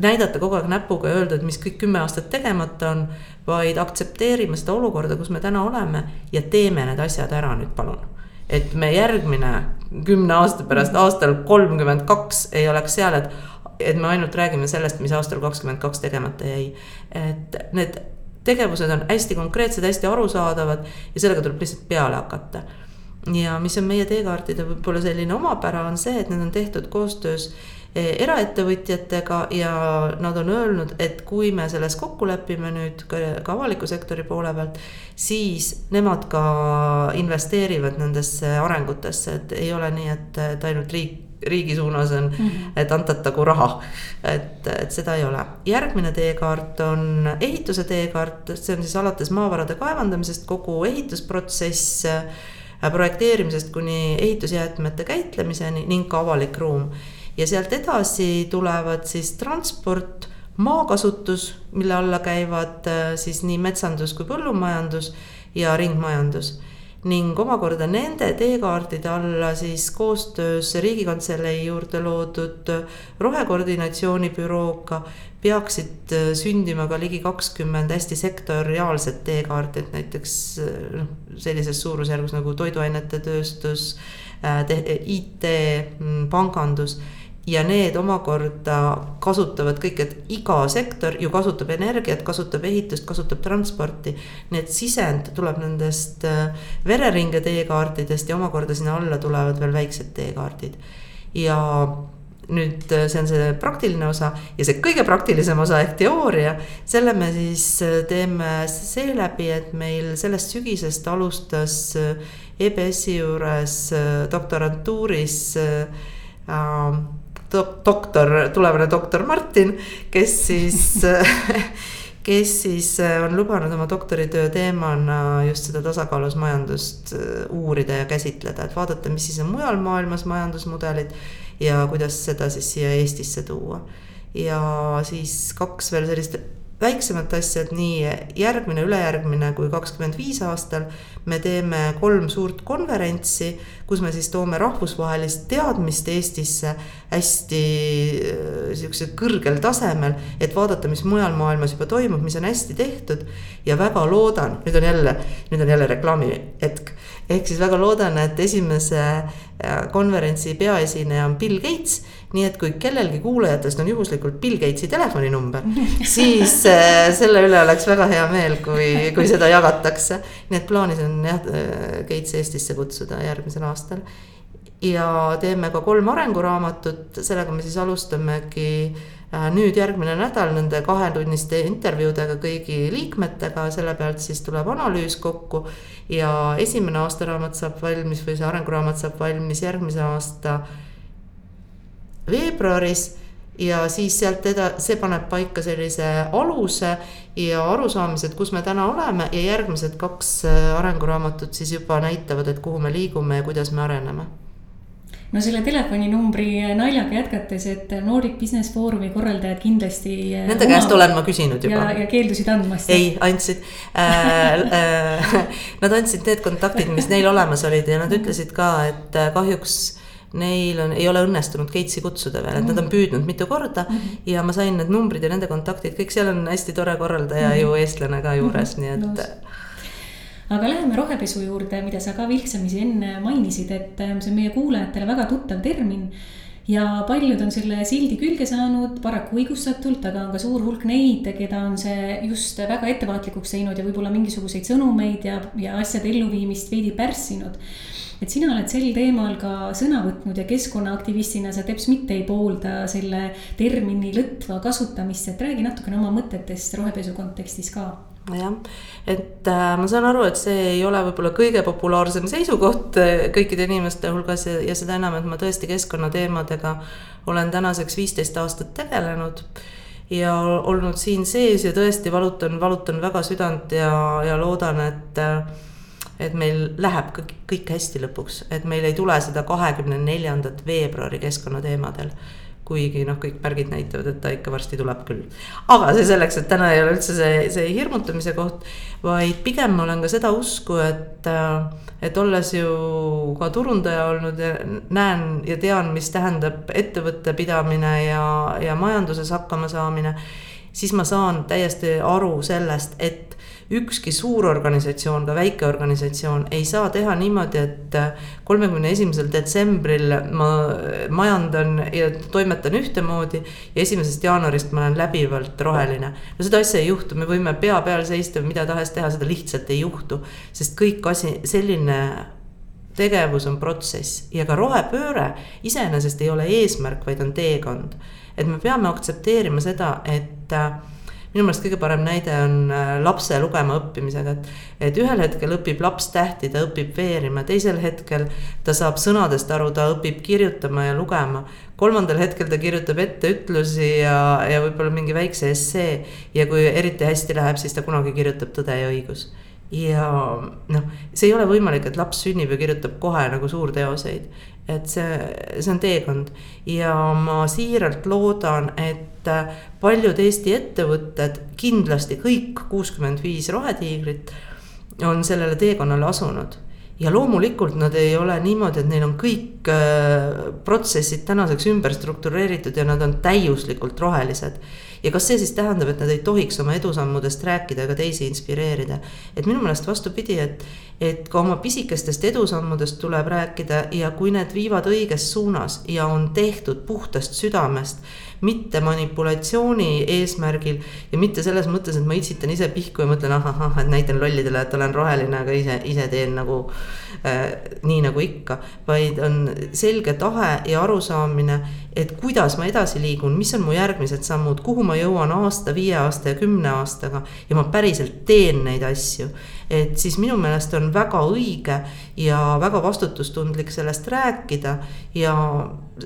näidata kogu aeg näpuga ja öelda, et mis kõik kümme aastat tegemata on, vaid aktsepteerime seda olukorda, kus me täna oleme ja teeme need asjad ära nüüd palun. et me järgmine kümne aasta pärast, aastal kolmkümmend kaks ei oleks seal, et, et me ainult räägime sellest, mis aastal kakskümmend kaks tegemata jäi. et need tegevused on hästi konkreetsed, hästi arusaadavad ja sellega tuleb lihtsalt peale hakata ja mis on meie teekaartide võib-olla selline omapära, on see, et need on tehtud koostöös Eh, eraettevõtjatega ja nad on öelnud, et kui me selles kokku lepime nüüd ka, ka avaliku sektori poole pealt, siis nemad ka investeerivad nendesse arengutesse, et ei ole nii, et, et ainult riik riigi suunas on -hmm. et antatagu raha. et, et seda ei ole. järgmine teekaart on ehituse teekaart, see on siis alates maavarade kaevandamisest kogu ehitusprotsess projekteerimisest kuni ehitusjäätmete käitlemiseni ning ka avalik ruum ja sealt edasi tulevad siis transport, maakasutus, mille alla käivad äh, siis nii metsandus kui põllumajandus ja ringmajandus. ning omakorda nende teekaardide alla siis koostöös Riigikantselei juurde loodud rohekoordinatsiooni bürooga peaksid sündima ka ligi kakskümmend hästi sektoriaalset teekaarti, et näiteks noh, sellises suurusjärgus nagu toiduainete tööstus, IT, pangandus ja need omakorda kasutavad kõik, et iga sektor ju kasutab energiat, kasutab ehitust, kasutab transporti. nii et sisend tuleb nendest äh, vereringe teekaartidest ja omakorda sinna alla tulevad veel väiksed teekaardid. ja nüüd äh, see on see praktiline osa ja see kõige praktilisem osa ehk teooria. selle me siis äh, teeme seeläbi, et meil sellest sügisest alustas EBS-i juures doktorantuuris äh, doktor, tulevane doktor Martin, kes siis kes siis äh, on lubanud oma doktoritöö teemana just seda tasakaalus majandust äh, uurida ja käsitleda, et vaadata, mis siis on mujal maailmas majandusmudelid ja kuidas seda siis siia Eestisse tuua. ja siis kaks veel sellist väiksemat asja, et nii järgmine, ülejärgmine kui kakskümmend viis aastal me teeme kolm suurt konverentsi, kus me siis toome rahvusvahelist teadmist Eestisse hästi äh, sihukesel kõrgel tasemel, et vaadata, mis mujal maailmas juba toimub, mis on hästi tehtud. ja väga loodan, nüüd on jälle, nüüd on jälle reklaami hetk ehk siis väga loodan, et esimese äh, konverentsi peaesineja on Bill Gates. Nii et kui kellelgi kuulajatest on juhuslikult Bill Gatesi telefoninumber, siis äh, selle üle oleks väga hea meel, kui, kui seda jagatakse. nii et plaanis on jah, äh, Gates Eestisse kutsuda järgmisel aastal. ja teeme ka kolm arenguraamatut, sellega me siis alustamegi Äh, nüüd järgmine nädal nende kahetunniste intervjuudega kõigi liikmetega, selle pealt siis tuleb analüüs kokku. ja esimene aastaraamat saab valmis või see arenguraamat saab valmis järgmise aasta veebruaris ja siis sealt eda-, see paneb paika sellise aluse ja arusaamised, kus me täna oleme ja järgmised kaks äh, arenguraamatut siis juba näitavad, et kuhu me liigume ja kuidas me areneme no selle telefoninumbri naljaga jätkates, et Nordic Business Forumi korraldajad kindlasti. Äh, Nende oma... käest olen ma küsinud juba. ja, keeldusid andmast. ei, andsid äh,. Äh, nad andsid need kontaktid, mis neil olemas olid ja nad ütlesid ka, et äh, kahjuks neil on, ei ole õnnestunud Gatesi kutsuda veel, et nad on mhm. püüdnud mitu korda mm. -hmm. ja ma sain need numbrid ja nende kontaktid, kõik seal on hästi tore korraldaja mm -hmm. ju eestlane ka juures mm, -hmm. nii et no aga läheme rohepesu juurde, mida sa ka vilksamisi enne mainisid, et ähm, see on meie kuulajatele väga tuttav termin ja paljud on selle sildi külge saanud, paraku õigustatult, aga on ka suur hulk neid, keda on see just väga ettevaatlikuks teinud ja võib-olla mingisuguseid sõnumeid ja, ja asjade elluviimist veidi pärssinud. Et sina oled sel teemal ka sõna võtnud ja keskkonnaaktivistina sa teps mitte ei poolda selle termini lõtva kasutamist, et räägi natukene oma mõtetest rohepesu kontekstis ka jah, et äh, ma saan aru, et see ei ole võib-olla kõige populaarsem seisukoht äh, kõikide inimeste hulgas ja, ja seda enam, et ma tõesti keskkonnateemadega olen tänaseks viisteist aastat tegelenud. ja olnud siin sees ja tõesti valutan, valutan väga südant ja, ja loodan, et äh, et meil läheb kõik, kõik hästi lõpuks, et meil ei tule seda kahekümne neljandat veebruari keskkonnateemadel kuigi noh, kõik märgid näitavad, et ta ikka varsti tuleb küll. aga see selleks, et täna ei ole üldse see, see hirmutamise koht, vaid pigem ma olen ka seda usku, et, et olles ju ka turundaja olnud ja näen ja tean, mis tähendab ettevõtte pidamine ja, ja majanduses hakkama saamine, siis ma saan täiesti aru sellest, et ükski suur organisatsioon, ka väike organisatsioon ei saa teha niimoodi, et kolmekümne esimesel detsembril ma majandan ja toimetan ühtemoodi ja esimesest jaanuarist ma olen läbivalt roheline. no seda asja ei juhtu, me võime pea peal seista või mida tahes teha, seda lihtsalt ei juhtu, sest kõik asi, selline tegevus on protsess ja ka rohepööre iseenesest ei ole eesmärk, vaid on teekond. et me peame aktsepteerima seda, et minu meelest kõige parem näide on äh, lapse lugema õppimisega, et. et ühel hetkel õpib laps tähti, ta õpib veerima, teisel hetkel ta saab sõnadest aru, ta õpib kirjutama ja lugema. kolmandal hetkel ta kirjutab etteütlusi ja, ja võib-olla mingi väikse essee ja kui eriti hästi läheb, siis ta kunagi kirjutab Tõde ja õigus ja noh, see ei ole võimalik, et laps sünnib ja kirjutab kohe nagu suurteoseid. Et see, see on teekond ja ma siiralt loodan, et paljud Eesti ettevõtted, kindlasti kõik kuuskümmend viis rohetiigrit on sellele teekonnale asunud ja loomulikult nad ei ole niimoodi, et neil on kõik äh, protsessid tänaseks ümber struktureeritud ja nad on täiuslikult rohelised. ja kas see siis tähendab, et nad ei tohiks oma edusammudest rääkida ega teisi inspireerida? et minu meelest vastupidi, et, et ka oma pisikestest edusammudest tuleb rääkida ja kui need viivad õiges suunas ja on tehtud puhtast südamest mitte manipulatsiooni eesmärgil ja mitte selles mõttes, et ma itsitan ise pihku ja mõtlen ahah, et näitan lollidele, et olen roheline, aga ise, ise teen nagu äh, nii nagu ikka. vaid on selge tahe ja arusaamine, et kuidas ma edasi liigun, mis on mu järgmised sammud, kuhu ma jõuan aasta, viie aasta ja kümne aastaga ja ma päriselt teen neid asju et siis minu meelest on väga õige ja väga vastutustundlik sellest rääkida. ja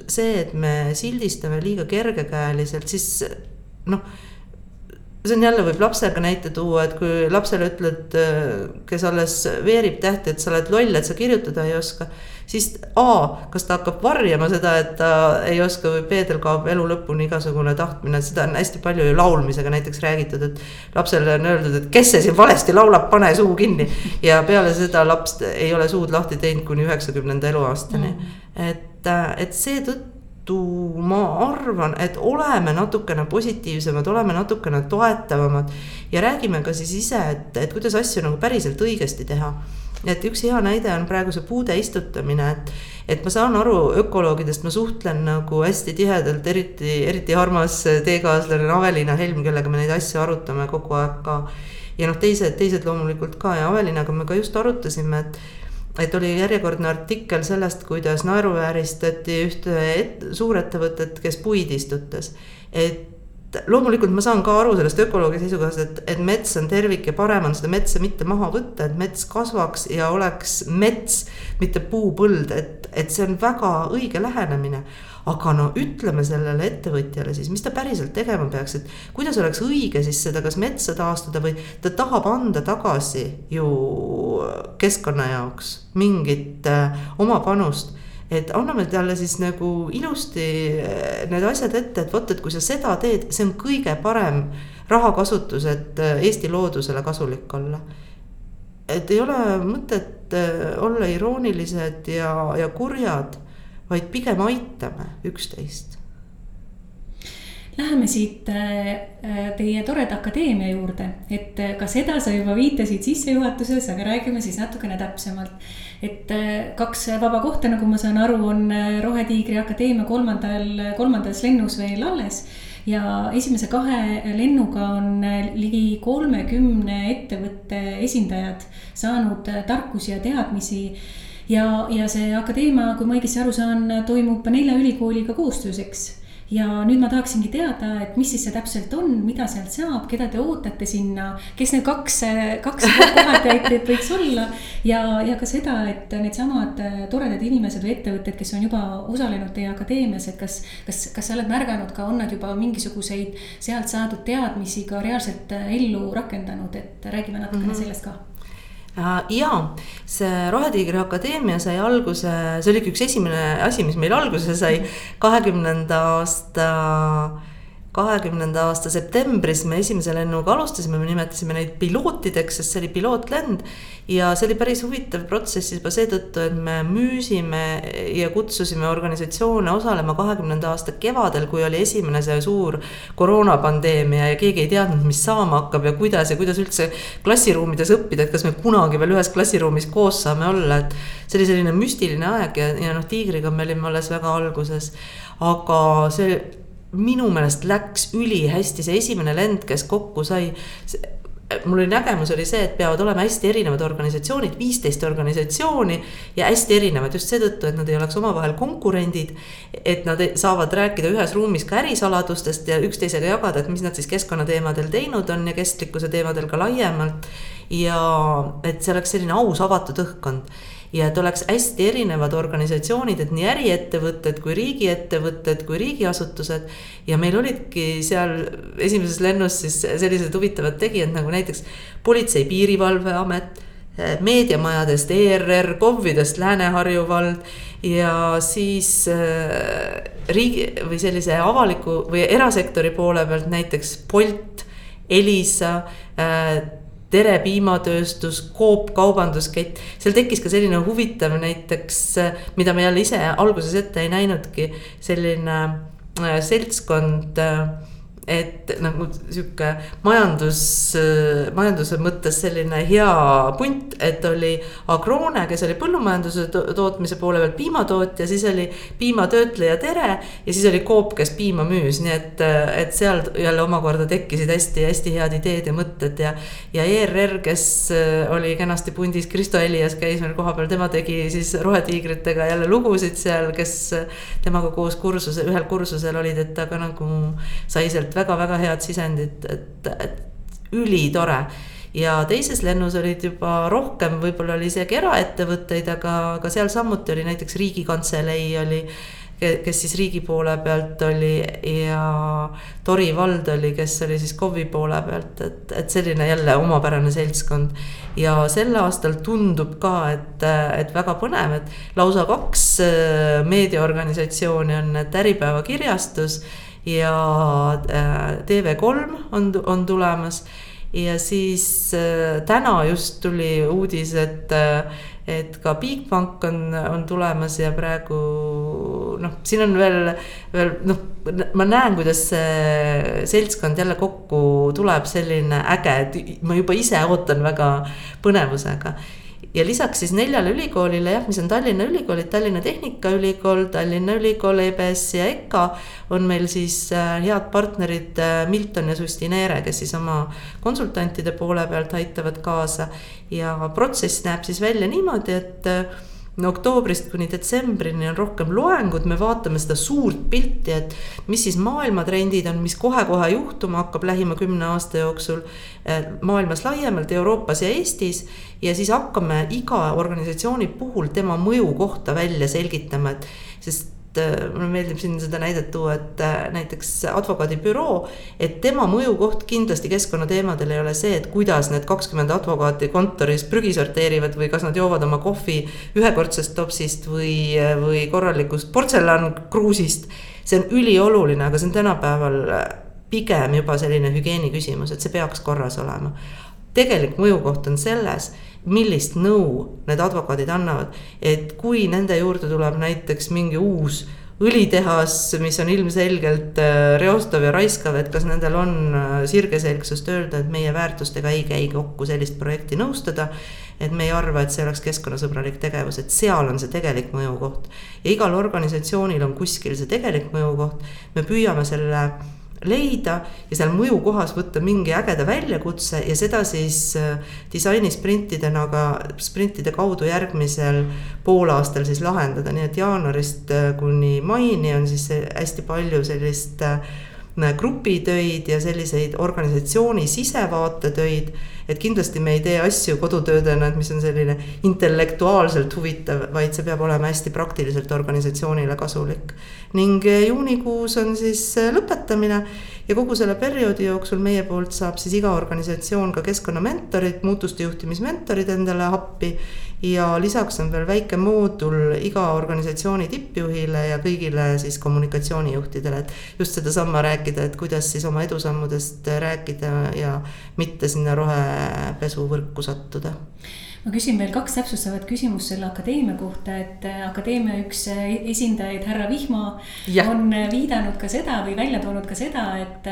see, et me sildistame liiga kergekäeliselt, siis noh see on jälle, võib lapsega näite tuua, et kui lapsele ütled, kes alles veerib tähti, et sa oled loll, et sa kirjutada ei oska. siis A, kas ta hakkab varjama seda, et ta ei oska või B, tal kaob elu lõpuni igasugune tahtmine, seda on hästi palju ju laulmisega näiteks räägitud, et. lapsele on öeldud, et kes see siin valesti laulab, pane suu kinni. ja peale seda laps ei ole suud lahti teinud kuni üheksakümnenda eluaastani mm., et, et seetõttu tõttu ma arvan, et oleme natukene positiivsemad, oleme natukene toetavamad ja räägime ka siis ise, et, et kuidas asju nagu päriselt õigesti teha. et üks hea näide on praegu see puude istutamine, et, et ma saan aru ökoloogidest, ma suhtlen nagu hästi tihedalt, eriti, eriti armas teekaaslane Aveliina Helm, kellega me neid asju arutame kogu aeg ka. ja noh, teised, teised loomulikult ka ja Avelinaga me ka just arutasime, et et oli järjekordne artikkel sellest, kuidas naeruvääristati ühte et, suurettevõtet, kes puid istutas. et loomulikult ma saan ka aru sellest ökoloogia seisukohast, et, et mets on tervik ja parem on seda metsa mitte maha võtta, et mets kasvaks ja oleks mets, mitte puupõld, et, et see on väga õige lähenemine aga no ütleme sellele ettevõtjale siis, mis ta päriselt tegema peaks, et kuidas oleks õige siis seda, kas metsa taastada või ta tahab anda tagasi ju keskkonna jaoks mingit äh, oma panust et anname talle siis nagu ilusti äh, need asjad ette, et vot, et kui sa seda teed, see on kõige parem rahakasutus, et äh, Eesti loodusele kasulik olla. et ei ole mõtet äh, olla iroonilised ja, ja kurjad vaid pigem aitame üksteist. Läheme siit äh, äh, teie toreda akadeemia juurde, et äh, ka seda sa juba viitasid sissejuhatuses, aga räägime siis natukene täpsemalt. et kaks vaba kohta, nagu ma saan aru, on Rohetiigri Akadeemia kolmandal, kolmandas lennus veel alles ja esimese kahe lennuga on ligi kolmekümne ettevõtte esindajad saanud tarkusi ja teadmisi ja, ja see akadeemia, kui ma õigesti aru saan, toimub nelja ülikooliga koostöös, eks ja nüüd ma tahaksingi teada, et mis siis see täpselt on, mida sealt saab, keda te ootate sinna, kes need kaks, kaks kohatäitjat võiks olla. ja, ja ka seda, et needsamad toredad inimesed või ettevõtted, kes on juba osalenud teie akadeemias, et kas, kas, kas sa oled märganud ka, on nad juba mingisuguseid sealt saadud teadmisi ka reaalselt ellu rakendanud, et räägime natukene mm -hmm. sellest ka Äh, ja see Rohetiigri Akadeemia sai alguse, see oligi üks esimene asi, mis meil alguse sai. kahekümnenda aasta kahekümnenda aasta septembris me esimese lennuga alustasime, me nimetasime neid pilootideks, sest see oli pilootlend. ja see oli päris huvitav protsess juba seetõttu, et me müüsime ja kutsusime organisatsioone osalema kahekümnenda aasta kevadel, kui oli esimene see suur koroonapandeemia ja keegi ei teadnud, mis saama hakkab ja kuidas ja kuidas üldse klassiruumides õppida, et kas me kunagi veel ühes klassiruumis koos saame olla, et. see oli selline müstiline aeg ja, ja noh, Tiigriga me olime alles väga alguses, aga see minu meelest läks ülihästi, see esimene lend, kes kokku sai mul oli nägemus oli see, et peavad olema hästi erinevad organisatsioonid, viisteist organisatsiooni ja hästi erinevad just seetõttu, et nad ei oleks omavahel konkurendid. et nad saavad rääkida ühes ruumis ka ärisaladustest ja üksteisega jagada, et mis nad siis keskkonnateemadel teinud on ja kestlikkuse teemadel ka laiemalt. ja et see oleks selline aus avatud õhkkond ja et oleks hästi erinevad organisatsioonid, et nii äriettevõtted kui riigiettevõtted kui riigiasutused. ja meil olidki seal esimeses lennus siis sellised huvitavad tegijad nagu näiteks Politsei-Piirivalveamet meediamajadest ERR, KOV-idest Lääne-Harju vald ja siis äh, riigi või sellise avaliku või erasektori poole pealt näiteks Bolt, Elisa äh,, Tere piimatööstus, Coop kaubanduskett, seal tekkis ka selline huvitav näiteks, mida me jälle ise alguses ette ei näinudki, selline äh, seltskond äh, et nagu sihuke majandus, majanduse mõttes selline hea punt, et oli Agrone, kes oli põllumajanduse tootmise poole peal piimatootja, siis oli piimatöötleja Tere ja siis oli Coop, kes piima müüs, nii et, et seal jälle omakorda tekkisid hästi-hästi head ideed ja mõtted ja. ja ERR, kes oli kenasti pundis, Kristo Elias käis meil kohapeal, tema tegi siis Rohetiigritega jälle lugusid seal, kes temaga koos kursuse, ühel kursusel olid, et ta ka nagu sai sealt et väga-väga head sisendit, et, et ülitore ja teises lennus olid juba rohkem, võib-olla oli isegi eraettevõtteid, aga, aga seal samuti oli näiteks Riigikantselei oli, kes siis riigi poole pealt oli ja Tori vald oli, kes oli siis KOV-i poole pealt, et, et selline jälle omapärane seltskond. ja sel aastal tundub ka, et, et väga põnev, et lausa kaks äh, meediaorganisatsiooni on, et Äripäeva kirjastus ja äh, TV3 on, on tulemas. ja siis äh, täna just tuli uudis, et, äh, et ka Bigbank on, on tulemas ja praegu noh, siin on veel, veel noh, ma näen, kuidas see seltskond jälle kokku tuleb, selline äge, et ma juba ise ootan väga põnevusega ja lisaks siis neljale ülikoolile jah, mis on Tallinna ülikoolid, Tallinna Tehnikaülikool, Tallinna Ülikool, EBS ja EKA. on meil siis äh, head partnerid äh, Milton ja Sustinere, kes siis oma konsultantide poole pealt aitavad kaasa. ja protsess näeb siis välja niimoodi, et äh, no oktoobrist kuni detsembrini on rohkem loengud, me vaatame seda suurt pilti, et mis siis maailmatrendid on, mis kohe-kohe juhtuma hakkab lähima kümne aasta jooksul eh, maailmas laiemalt, Euroopas ja Eestis. ja siis hakkame iga organisatsiooni puhul tema mõju kohta välja selgitama, et sest Äh, mulle meeldib siin seda näidet tuua, et äh, näiteks advokaadibüroo, et tema mõjukoht kindlasti keskkonnateemadel ei ole see, et kuidas need kakskümmend advokaati kontoris prügi sorteerivad või kas nad joovad oma kohvi ühekordsest topsist või, või korralikust portsellankruusist. see on ülioluline, aga see on tänapäeval pigem juba selline hügieeni küsimus, et see peaks korras olema. tegelik mõjukoht on selles millist nõu need advokaadid annavad. et kui nende juurde tuleb näiteks mingi uus õlitehas, mis on ilmselgelt äh, reostav ja raiskav, et kas nendel on äh, sirgeselgsust öelda, et meie väärtustega ei käi kokku sellist projekti nõustada. et me ei arva, et see oleks keskkonnasõbralik tegevus, et seal on see tegelik mõjukoht. ja igal organisatsioonil on kuskil see tegelik mõjukoht, me püüame selle leida ja seal mõjukohas võtta mingi ägeda väljakutse ja seda siis äh, disainisprintidena ka, sprintide kaudu järgmisel poolaastal siis lahendada, nii et jaanuarist äh, kuni maini on siis hästi palju sellist äh, grupitöid ja selliseid organisatsiooni sisevaatetöid. et kindlasti me ei tee asju kodutöödena, et mis on selline intellektuaalselt huvitav, vaid see peab olema hästi praktiliselt organisatsioonile kasulik. ning juunikuus on siis lõpetamine ja kogu selle perioodi jooksul meie poolt saab siis iga organisatsioon ka keskkonnamentorid, muutuste juhtimismentorid endale appi ja lisaks on veel väike moodul iga organisatsiooni tippjuhile ja kõigile siis kommunikatsioonijuhtidele, et just sedasama rääkida, et kuidas siis oma edusammudest rääkida ja mitte sinna rohepesuvõrku sattuda. Ma küsin veel kaks täpsustavat küsimust selle akadeemia kohta, et akadeemia üks esindajaid, härra Vihma, on viidanud ka seda või välja toonud ka seda, et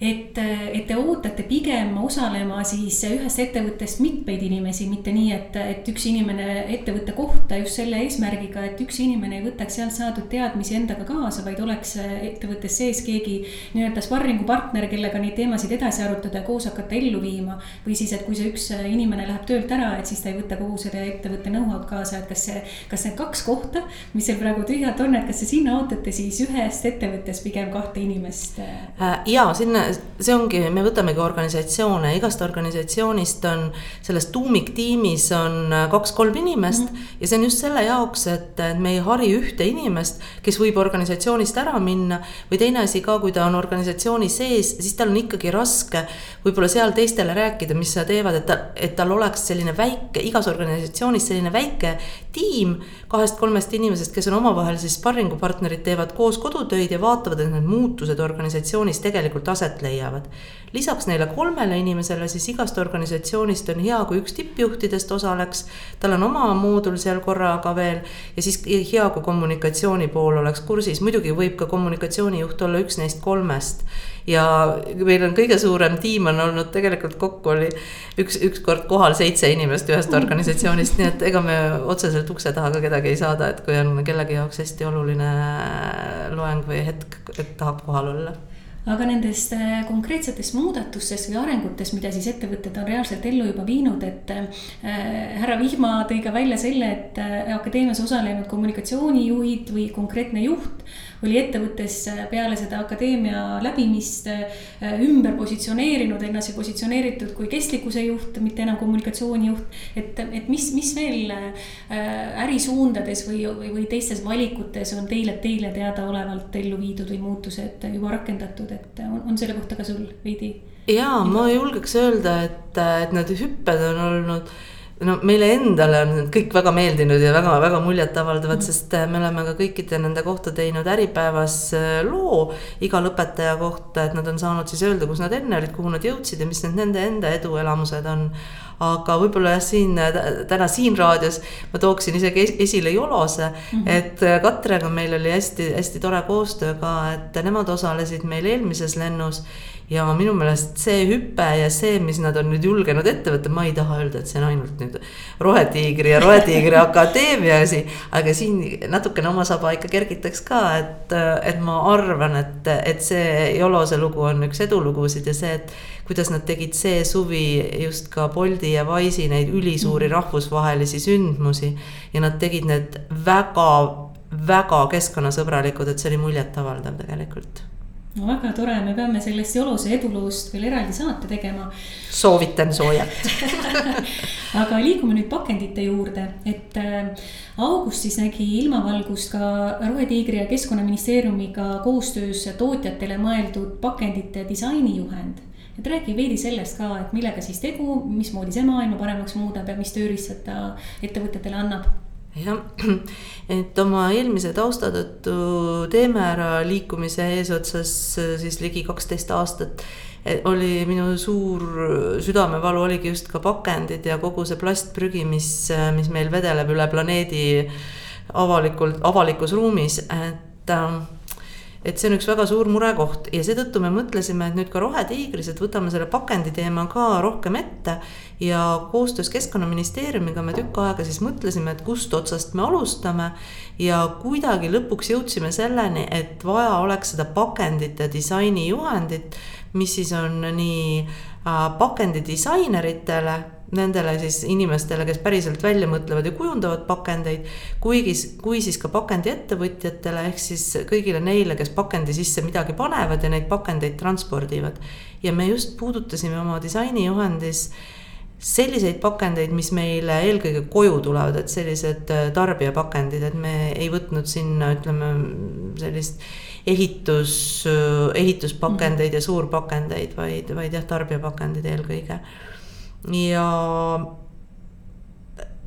et, et te ootate pigem osalema siis ühest ettevõttest mitmeid inimesi, mitte nii, et, et üks inimene ettevõtte kohta just selle eesmärgiga, et üks inimene ei võtaks sealt saadud teadmisi endaga kaasa, vaid oleks ettevõttes sees keegi nii-öelda sparringupartner, kellega neid teemasid edasi arutada ja koos hakata ellu viima. või siis, et kui see üks inimene läheb töölt ära, et siis ta ei võta kogu selle ettevõtte know-how'd kaasa, et kas see, kas need kaks kohta, mis seal praegu tühjad on, et kas te sinna ootate siis ühest ettevõttest pigem kahte inimest? Äh, ja sinna see ongi, me võtamegi organisatsioone, igast organisatsioonist on, selles tuumiktiimis on äh, kaks-kolm inimest mm. -hmm. ja see on just selle jaoks, et, me ei hari ühte inimest, kes võib organisatsioonist ära minna. või teine asi ka, kui ta on organisatsiooni sees, siis tal on ikkagi raske võib-olla seal teistele rääkida, mis nad teevad, et ta, et tal oleks selline väike, igas organisatsioonis selline väike tiim kahest-kolmest inimesest, kes on omavahel siis sparringupartnerid, teevad koos kodutöid ja vaatavad, et need muutused organisatsioonis tegelikult aset aset leiavad lisaks neile kolmele inimesele siis igast organisatsioonist on hea, kui üks tippjuhtidest osaleks. tal on oma moodul seal korraga veel ja siis hea, kui kommunikatsiooni pool oleks kursis, muidugi võib ka kommunikatsioonijuht olla üks neist kolmest. ja meil on kõige suurem tiim on olnud tegelikult kokku oli üks, ükskord kohal seitse inimest ühest organisatsioonist, nii et ega me otseselt ukse taha ka kedagi ei saada, et kui on kellegi jaoks hästi oluline loeng või hetk, et tahab kohal olla aga nendest äh, konkreetsetest muudatustest või arengutest, mida siis ettevõtted on reaalselt ellu juba viinud, et äh, härra Vihma tõi ka välja selle, et äh, akadeemias osalenud kommunikatsioonijuhid või konkreetne juht oli ettevõttes peale seda akadeemia läbimist ümber positsioneerinud ennast ja positsioneeritud kui kestlikkuse juht, mitte enam kommunikatsioonijuht. et, et mis, mis veel ärisuundades või, või, või teistes valikutes on teile, teile teadaolevalt ellu viidud või muutused juba rakendatud? et on, on selle kohta ka sul veidi? jaa, ma julgeks öelda, et, et need hüpped on olnud no meile endale on need kõik väga meeldinud ja väga-väga muljetavaldavad mm., sest me oleme ka kõikide nende kohta teinud Äripäevas äh, loo iga lõpetaja kohta, et nad on saanud siis öelda, kus nad enne olid, kuhu nad jõudsid ja mis need nende enda eduelamused on aga võib-olla jah, siin täna siin raadios ma tooksin isegi esile Jolose mm, -hmm. et äh, Katrega meil oli hästi-hästi tore koostöö ka, et nemad osalesid meil eelmises lennus ja minu meelest see hüpe ja see, mis nad on nüüd julgenud ette võtta, ma ei taha öelda, et see on ainult nüüd Rohetiigri ja Rohetiigri Akadeemia asi. aga siin natukene oma saba ikka kergitaks ka, et, et ma arvan, et, et see Jolose lugu on üks edulugusid ja see, et kuidas nad tegid see suvi just ka Boldi ja Wise'i neid ülisuuri mm. rahvusvahelisi sündmusi ja nad tegid need väga väga keskkonnasõbralikud, et see oli muljetavaldav tegelikult no väga tore, me peame sellest Jolose eduloost veel eraldi saate tegema. soovitan soojalt. Aga liigume nüüd pakendite juurde, et äh, augustis nägi ilmavalgust ka Rohetiigri ja Keskkonnaministeeriumiga koostöös tootjatele mõeldud pakendite disainijuhend. Et räägi veidi sellest ka, et millega siis tegu, mismoodi see maailma paremaks muudab ja mis tööriistad ta ettevõtetele annab jah, et oma eelmise tausta tõttu teeme ära liikumise eesotsas siis ligi kaksteist aastat. oli minu suur südamevalu oligi just ka pakendid ja kogu see plastprügi, mis, mis meil vedeleb üle planeedi avalikult, avalikus ruumis, et äh, et see on üks väga suur murekoht ja seetõttu me mõtlesime, et nüüd ka Rohetiigris, et võtame selle pakendi teema ka rohkem ette. ja koostöös Keskkonnaministeeriumiga me tükk aega siis mõtlesime, et kust otsast me alustame. ja kuidagi lõpuks jõudsime selleni, et vaja oleks seda pakendite disainijuhendit, mis siis on nii äh, pakendidisaineritele nendele siis inimestele, kes päriselt välja mõtlevad ja kujundavad pakendeid. kuigi, kui siis ka pakendiettevõtjatele ehk siis kõigile neile, kes pakendi sisse midagi panevad ja neid pakendeid transpordivad. ja me just puudutasime oma disainijuhendis selliseid pakendeid, mis meile eelkõige koju tulevad, et sellised äh, tarbijapakendid, et me ei võtnud sinna, ütleme sellist ehitus, äh, ehituspakendeid ja suurpakendeid, vaid, vaid jah, tarbijapakendid eelkõige ja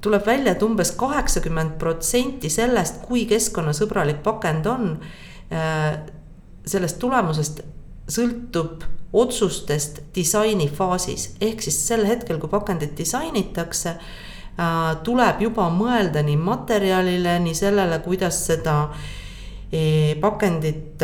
tuleb välja, et umbes kaheksakümmend protsenti sellest, kui keskkonnasõbralik pakend on, äh, sellest tulemusest sõltub otsustest disainifaasis, ehk siis sel hetkel, kui pakendit disainitakse, äh, tuleb juba mõelda nii materjalile, nii sellele, kuidas seda äh, pakendit,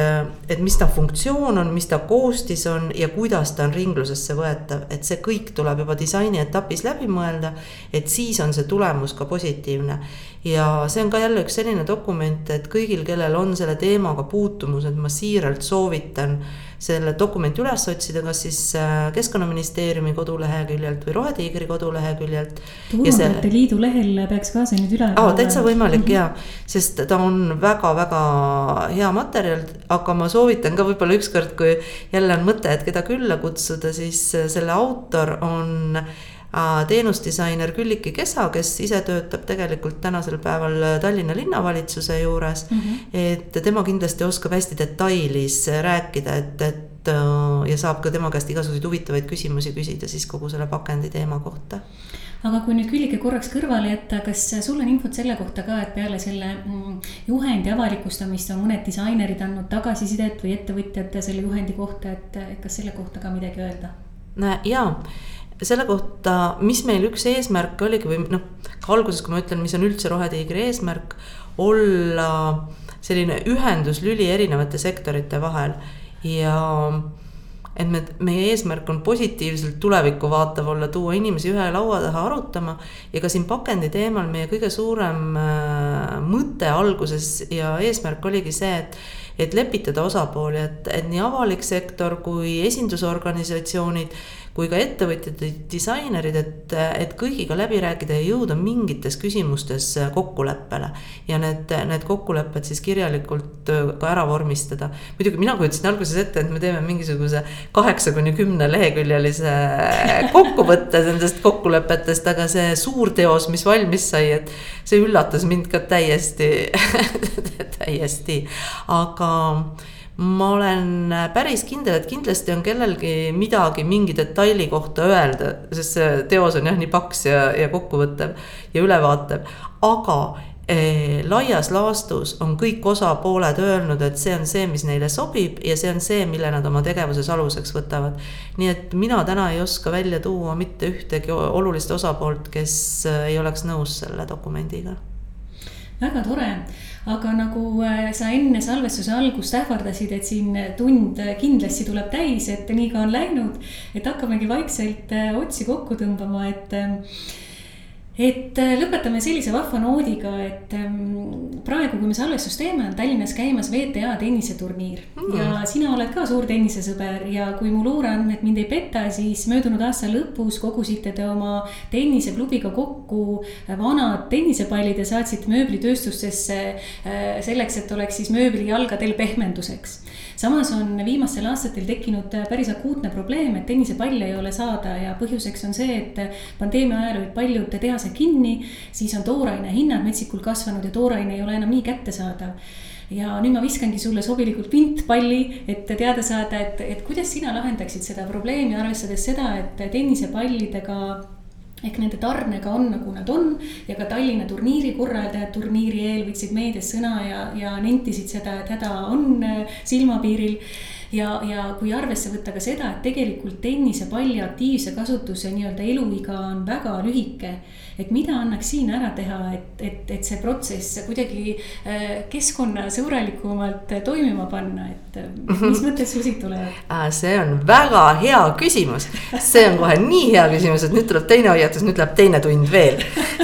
et mis ta funktsioon on, mis ta koostis on ja kuidas ta on ringlusesse võetav, et see kõik tuleb juba disaini etapis läbi mõelda. et siis on see tulemus ka positiivne ja see on ka jälle üks selline dokument, et kõigil, kellel on selle teemaga puutumus, et ma siiralt soovitan selle dokumenti üles otsida, kas siis äh, Keskkonnaministeeriumi koduleheküljelt või Rohetiigri koduleheküljelt. turvavõrte liidu lehel peaks ka see nüüd üleval olema. täitsa võimalik mm -hmm. ja, sest ta on väga-väga hea materjal, aga ma soovitan ka võib-olla ükskord, kui jälle on mõte, et keda külla kutsuda, siis äh, selle autor on teenusdisainer Külliki Kesa, kes ise töötab tegelikult tänasel päeval Tallinna linnavalitsuse juures mm. -hmm. et tema kindlasti oskab hästi detailis rääkida, et, et ja saab ka tema käest igasuguseid huvitavaid küsimusi küsida siis kogu selle pakendi teema kohta aga kui nüüd Küllike korraks kõrvale jätta, kas sul on infot selle kohta ka, et peale selle mm, juhendi avalikustamist on mõned disainerid andnud tagasisidet või ettevõtjad selle juhendi kohta, et kas selle kohta ka midagi öelda? jaa, selle kohta, mis meil üks eesmärk oligi või noh, alguses, kui ma ütlen, mis on üldse Rohetiigri eesmärk, olla selline ühenduslüli erinevate sektorite vahel ja et me, meie eesmärk on positiivselt tulevikku vaatav olla, tuua inimesi ühe laua taha arutama. ja ka siin pakendi teemal meie kõige suurem äh, mõte alguses ja eesmärk oligi see, et et lepitada osapooli, et, et nii avalik sektor kui esindusorganisatsioonid kui ka ettevõtjad ja disainerid, et, et kõigiga läbi rääkida ja jõuda mingites küsimustes kokkuleppele. ja need, need kokkulepped siis kirjalikult ka ära vormistada. muidugi mina kujutasin alguses ette, et me teeme mingisuguse kaheksa kuni kümne leheküljelise kokkuvõtte nendest kokkulepetest, aga see suur teos, mis valmis sai, et see üllatas mind ka täiesti täiesti, aga ma olen päris kindel, et kindlasti on kellelgi midagi mingi detaili kohta öelda, sest see teos on jah nii paks ja, ja kokkuvõttev ja ülevaatev, aga eh, laias laastus on kõik osapooled öelnud, et see on see, mis neile sobib ja see on see, mille nad oma tegevuses aluseks võtavad. nii et mina täna ei oska välja tuua mitte ühtegi olulist osapoolt, kes eh, ei oleks nõus selle dokumendiga. väga tore aga nagu äh, sa enne salvestuse algust ähvardasid, et siin tund kindlasti tuleb täis, et nii ka on läinud. et hakkamegi vaikselt äh, otsi kokku tõmbama, et et äh, lõpetame sellise vahva noodiga, et ähm, praegu, kui me salvestust teeme, on Tallinnas käimas VTA tenniseturniir mm. ja sina oled ka suur tennisesõber ja kui mu luureandmed mind ei peta, siis möödunud aasta lõpus kogusite te oma tenniseklubiga kokku vanad tennisepallid ja saatsite mööblitööstustesse äh, selleks, et oleks siis mööblijalgadel pehmenduseks samas on viimastel aastatel tekkinud päris akuutne probleem, et tennisepalle ei ole saada ja põhjuseks on see, et pandeemia ajal olid paljud tehased kinni. siis on tooraine hinnad metsikult kasvanud ja tooraine ei ole enam nii kättesaadav ja nüüd ma viskangi sulle sobilikult pintpalli, et teada saada, et, et kuidas sina lahendaksid seda probleemi, arvestades seda, et tennisepallidega ehk nende tarnega on nagu nad on ja ka Tallinna turniiri korraldajad turniiri eel võtsid meedias sõna ja, ja nentisid seda, et häda on äh, silmapiiril. ja, ja kui arvesse võtta ka seda, et tegelikult tennisepalli aktiivse kasutuse nii-öelda eluiga on väga lühike et mida annaks siin ära teha, et, et, et see protsess kuidagi äh, keskkonnasõbralikumalt toimima panna, et äh, mhm. mis mõtted sul siit tulevad? see on väga hea küsimus, see on kohe nii hea küsimus, et nüüd tuleb teine hoiatus, nüüd läheb teine tund veel.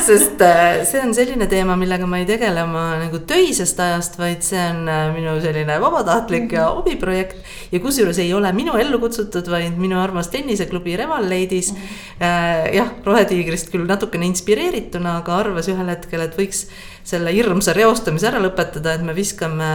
sest äh, see on selline teema, millega ma ei tegele oma nagu töisest ajast, vaid see on minu selline vabatahtlik ja mhm. hobiprojekt. ja kusjuures ei ole minu ellu kutsutud, vaid minu armas tenniseklubi Reval Ladies mm. -hmm. jah, Rohetiigrist küll natukene inspireerituna, aga arvas ühel hetkel, et võiks selle hirmsa reostamise ära lõpetada, et me viskame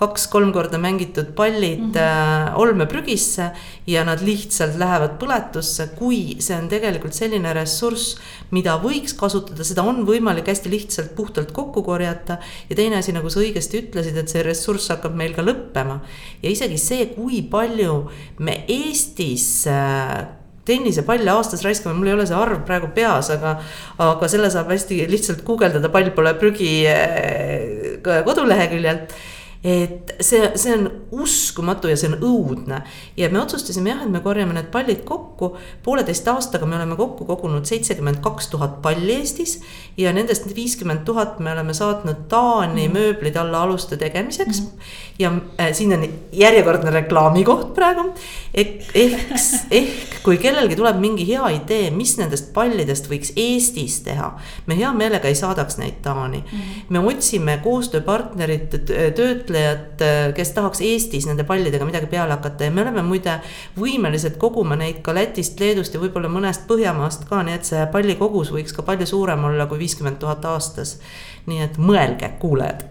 kaks-kolm korda mängitud pallid mm -hmm. olmeprügisse ja nad lihtsalt lähevad põletusse, kui see on tegelikult selline ressurss, mida võiks kasutada, seda on võimalik hästi lihtsalt puhtalt kokku korjata. ja teine asi, nagu sa õigesti ütlesid, et see ressurss hakkab meil ka lõppema ja isegi see, kui palju me Eestis äh, tennisepalle aastas raiskame, mul ei ole see arv praegu peas, aga, aga selle saab hästi lihtsalt guugeldada, pall pole prügi eh, koduleheküljelt et see, see on uskumatu ja see on õudne. ja me otsustasime jah, et me korjame need pallid kokku. pooleteist aastaga me oleme kokku kogunud seitsekümmend kaks tuhat palli Eestis. ja nendest viiskümmend tuhat me oleme saatnud Taani mm. mööblid alla aluste tegemiseks mm. Ja äh, siin on järjekordne reklaamikoht praegu. ehk, ehk, ehk kui kellelgi tuleb mingi hea idee, mis nendest pallidest võiks Eestis teha. me hea meelega ei saadaks neid Taani mm.. me otsime koostööpartnerit, töötlejat töötlejat, kes tahaks Eestis nende pallidega midagi peale hakata ja me oleme muide võimelised koguma neid ka Lätist, Leedust ja võib-olla mõnest Põhjamaast ka, nii et see pallikogus võiks ka palju suurem olla kui viiskümmend tuhat aastas. nii et mõelge, kuulajad.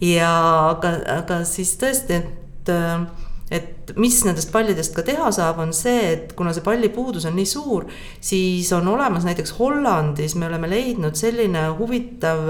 Ja aga, aga siis tõesti, et et mis nendest pallidest ka teha saab, on see, et kuna see pallipuudus on nii suur, siis on olemas näiteks Hollandis me oleme leidnud selline huvitav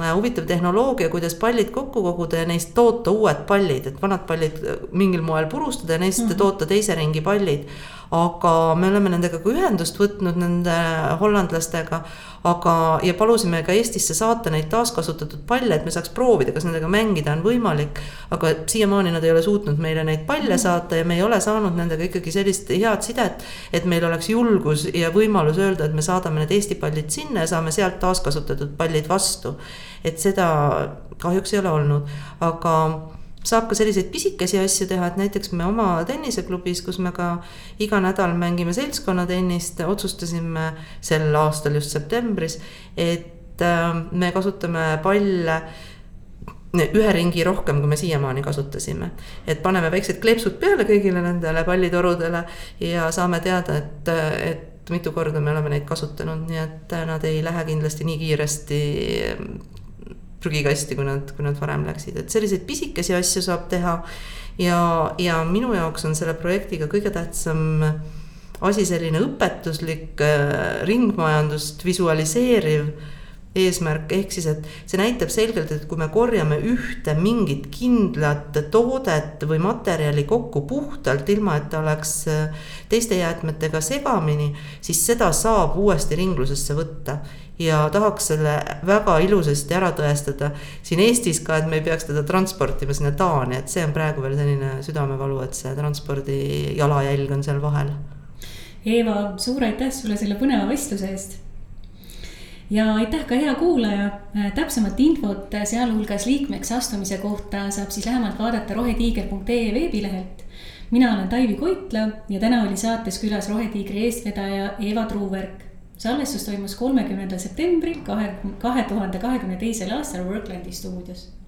huvitav tehnoloogia, kuidas pallid kokku koguda ja neist toota uued pallid, et vanad pallid mingil moel purustada ja neist mm -hmm. toota teise ringi pallid aga me oleme nendega ka ühendust võtnud, nende hollandlastega, aga, ja palusime ka Eestisse saata neid taaskasutatud palle, et me saaks proovida, kas nendega mängida on võimalik. aga siiamaani nad ei ole suutnud meile neid palle saata ja me ei ole saanud nendega ikkagi sellist head sidet, et meil oleks julgus ja võimalus öelda, et me saadame need Eesti pallid sinna ja saame sealt taaskasutatud pallid vastu. et seda kahjuks ei ole olnud, aga saab ka selliseid pisikesi asju teha, et näiteks me oma tenniseklubis, kus me ka iga nädal mängime seltskonnatennist, otsustasime sel aastal just septembris, et äh, me kasutame palle ühe ringi rohkem, kui me siiamaani kasutasime. et paneme väiksed kleepsud peale kõigile nendele pallitorudele ja saame teada, et, et mitu korda me oleme neid kasutanud, nii et nad ei lähe kindlasti nii kiiresti prügikasti, kui nad, kui nad varem läksid, et selliseid pisikesi asju saab teha. ja, ja minu jaoks on selle projektiga kõige tähtsam asi selline õpetuslik äh, ringmajandust visualiseeriv eesmärk, ehk siis, et see näitab selgelt, et kui me korjame ühte mingit kindlat toodet või materjali kokku puhtalt, ilma et ta oleks äh, teiste jäätmetega segamini, siis seda saab uuesti ringlusesse võtta ja tahaks selle väga ilusasti ära tõestada siin Eestis ka, et me ei peaks teda transportima sinna Taani, et see on praegu veel selline südamevalu, et see transpordi jalajälg on seal vahel. Eeva, suur aitäh sulle selle põneva vestluse eest. Ja aitäh ka hea kuulaja, täpsemat infot, sealhulgas liikmeks astumise kohta saab siis lähemalt vaadata rohetiiger.ee veebilehelt. Mina olen Taivi Koitla ja täna oli saates külas Rohetiigri eestvedaja Eva Truuverk. Salvestus toimus kolmekümnendal septembril kahe, kahe tuhande kahekümne teisel aastal Worklandi stuudios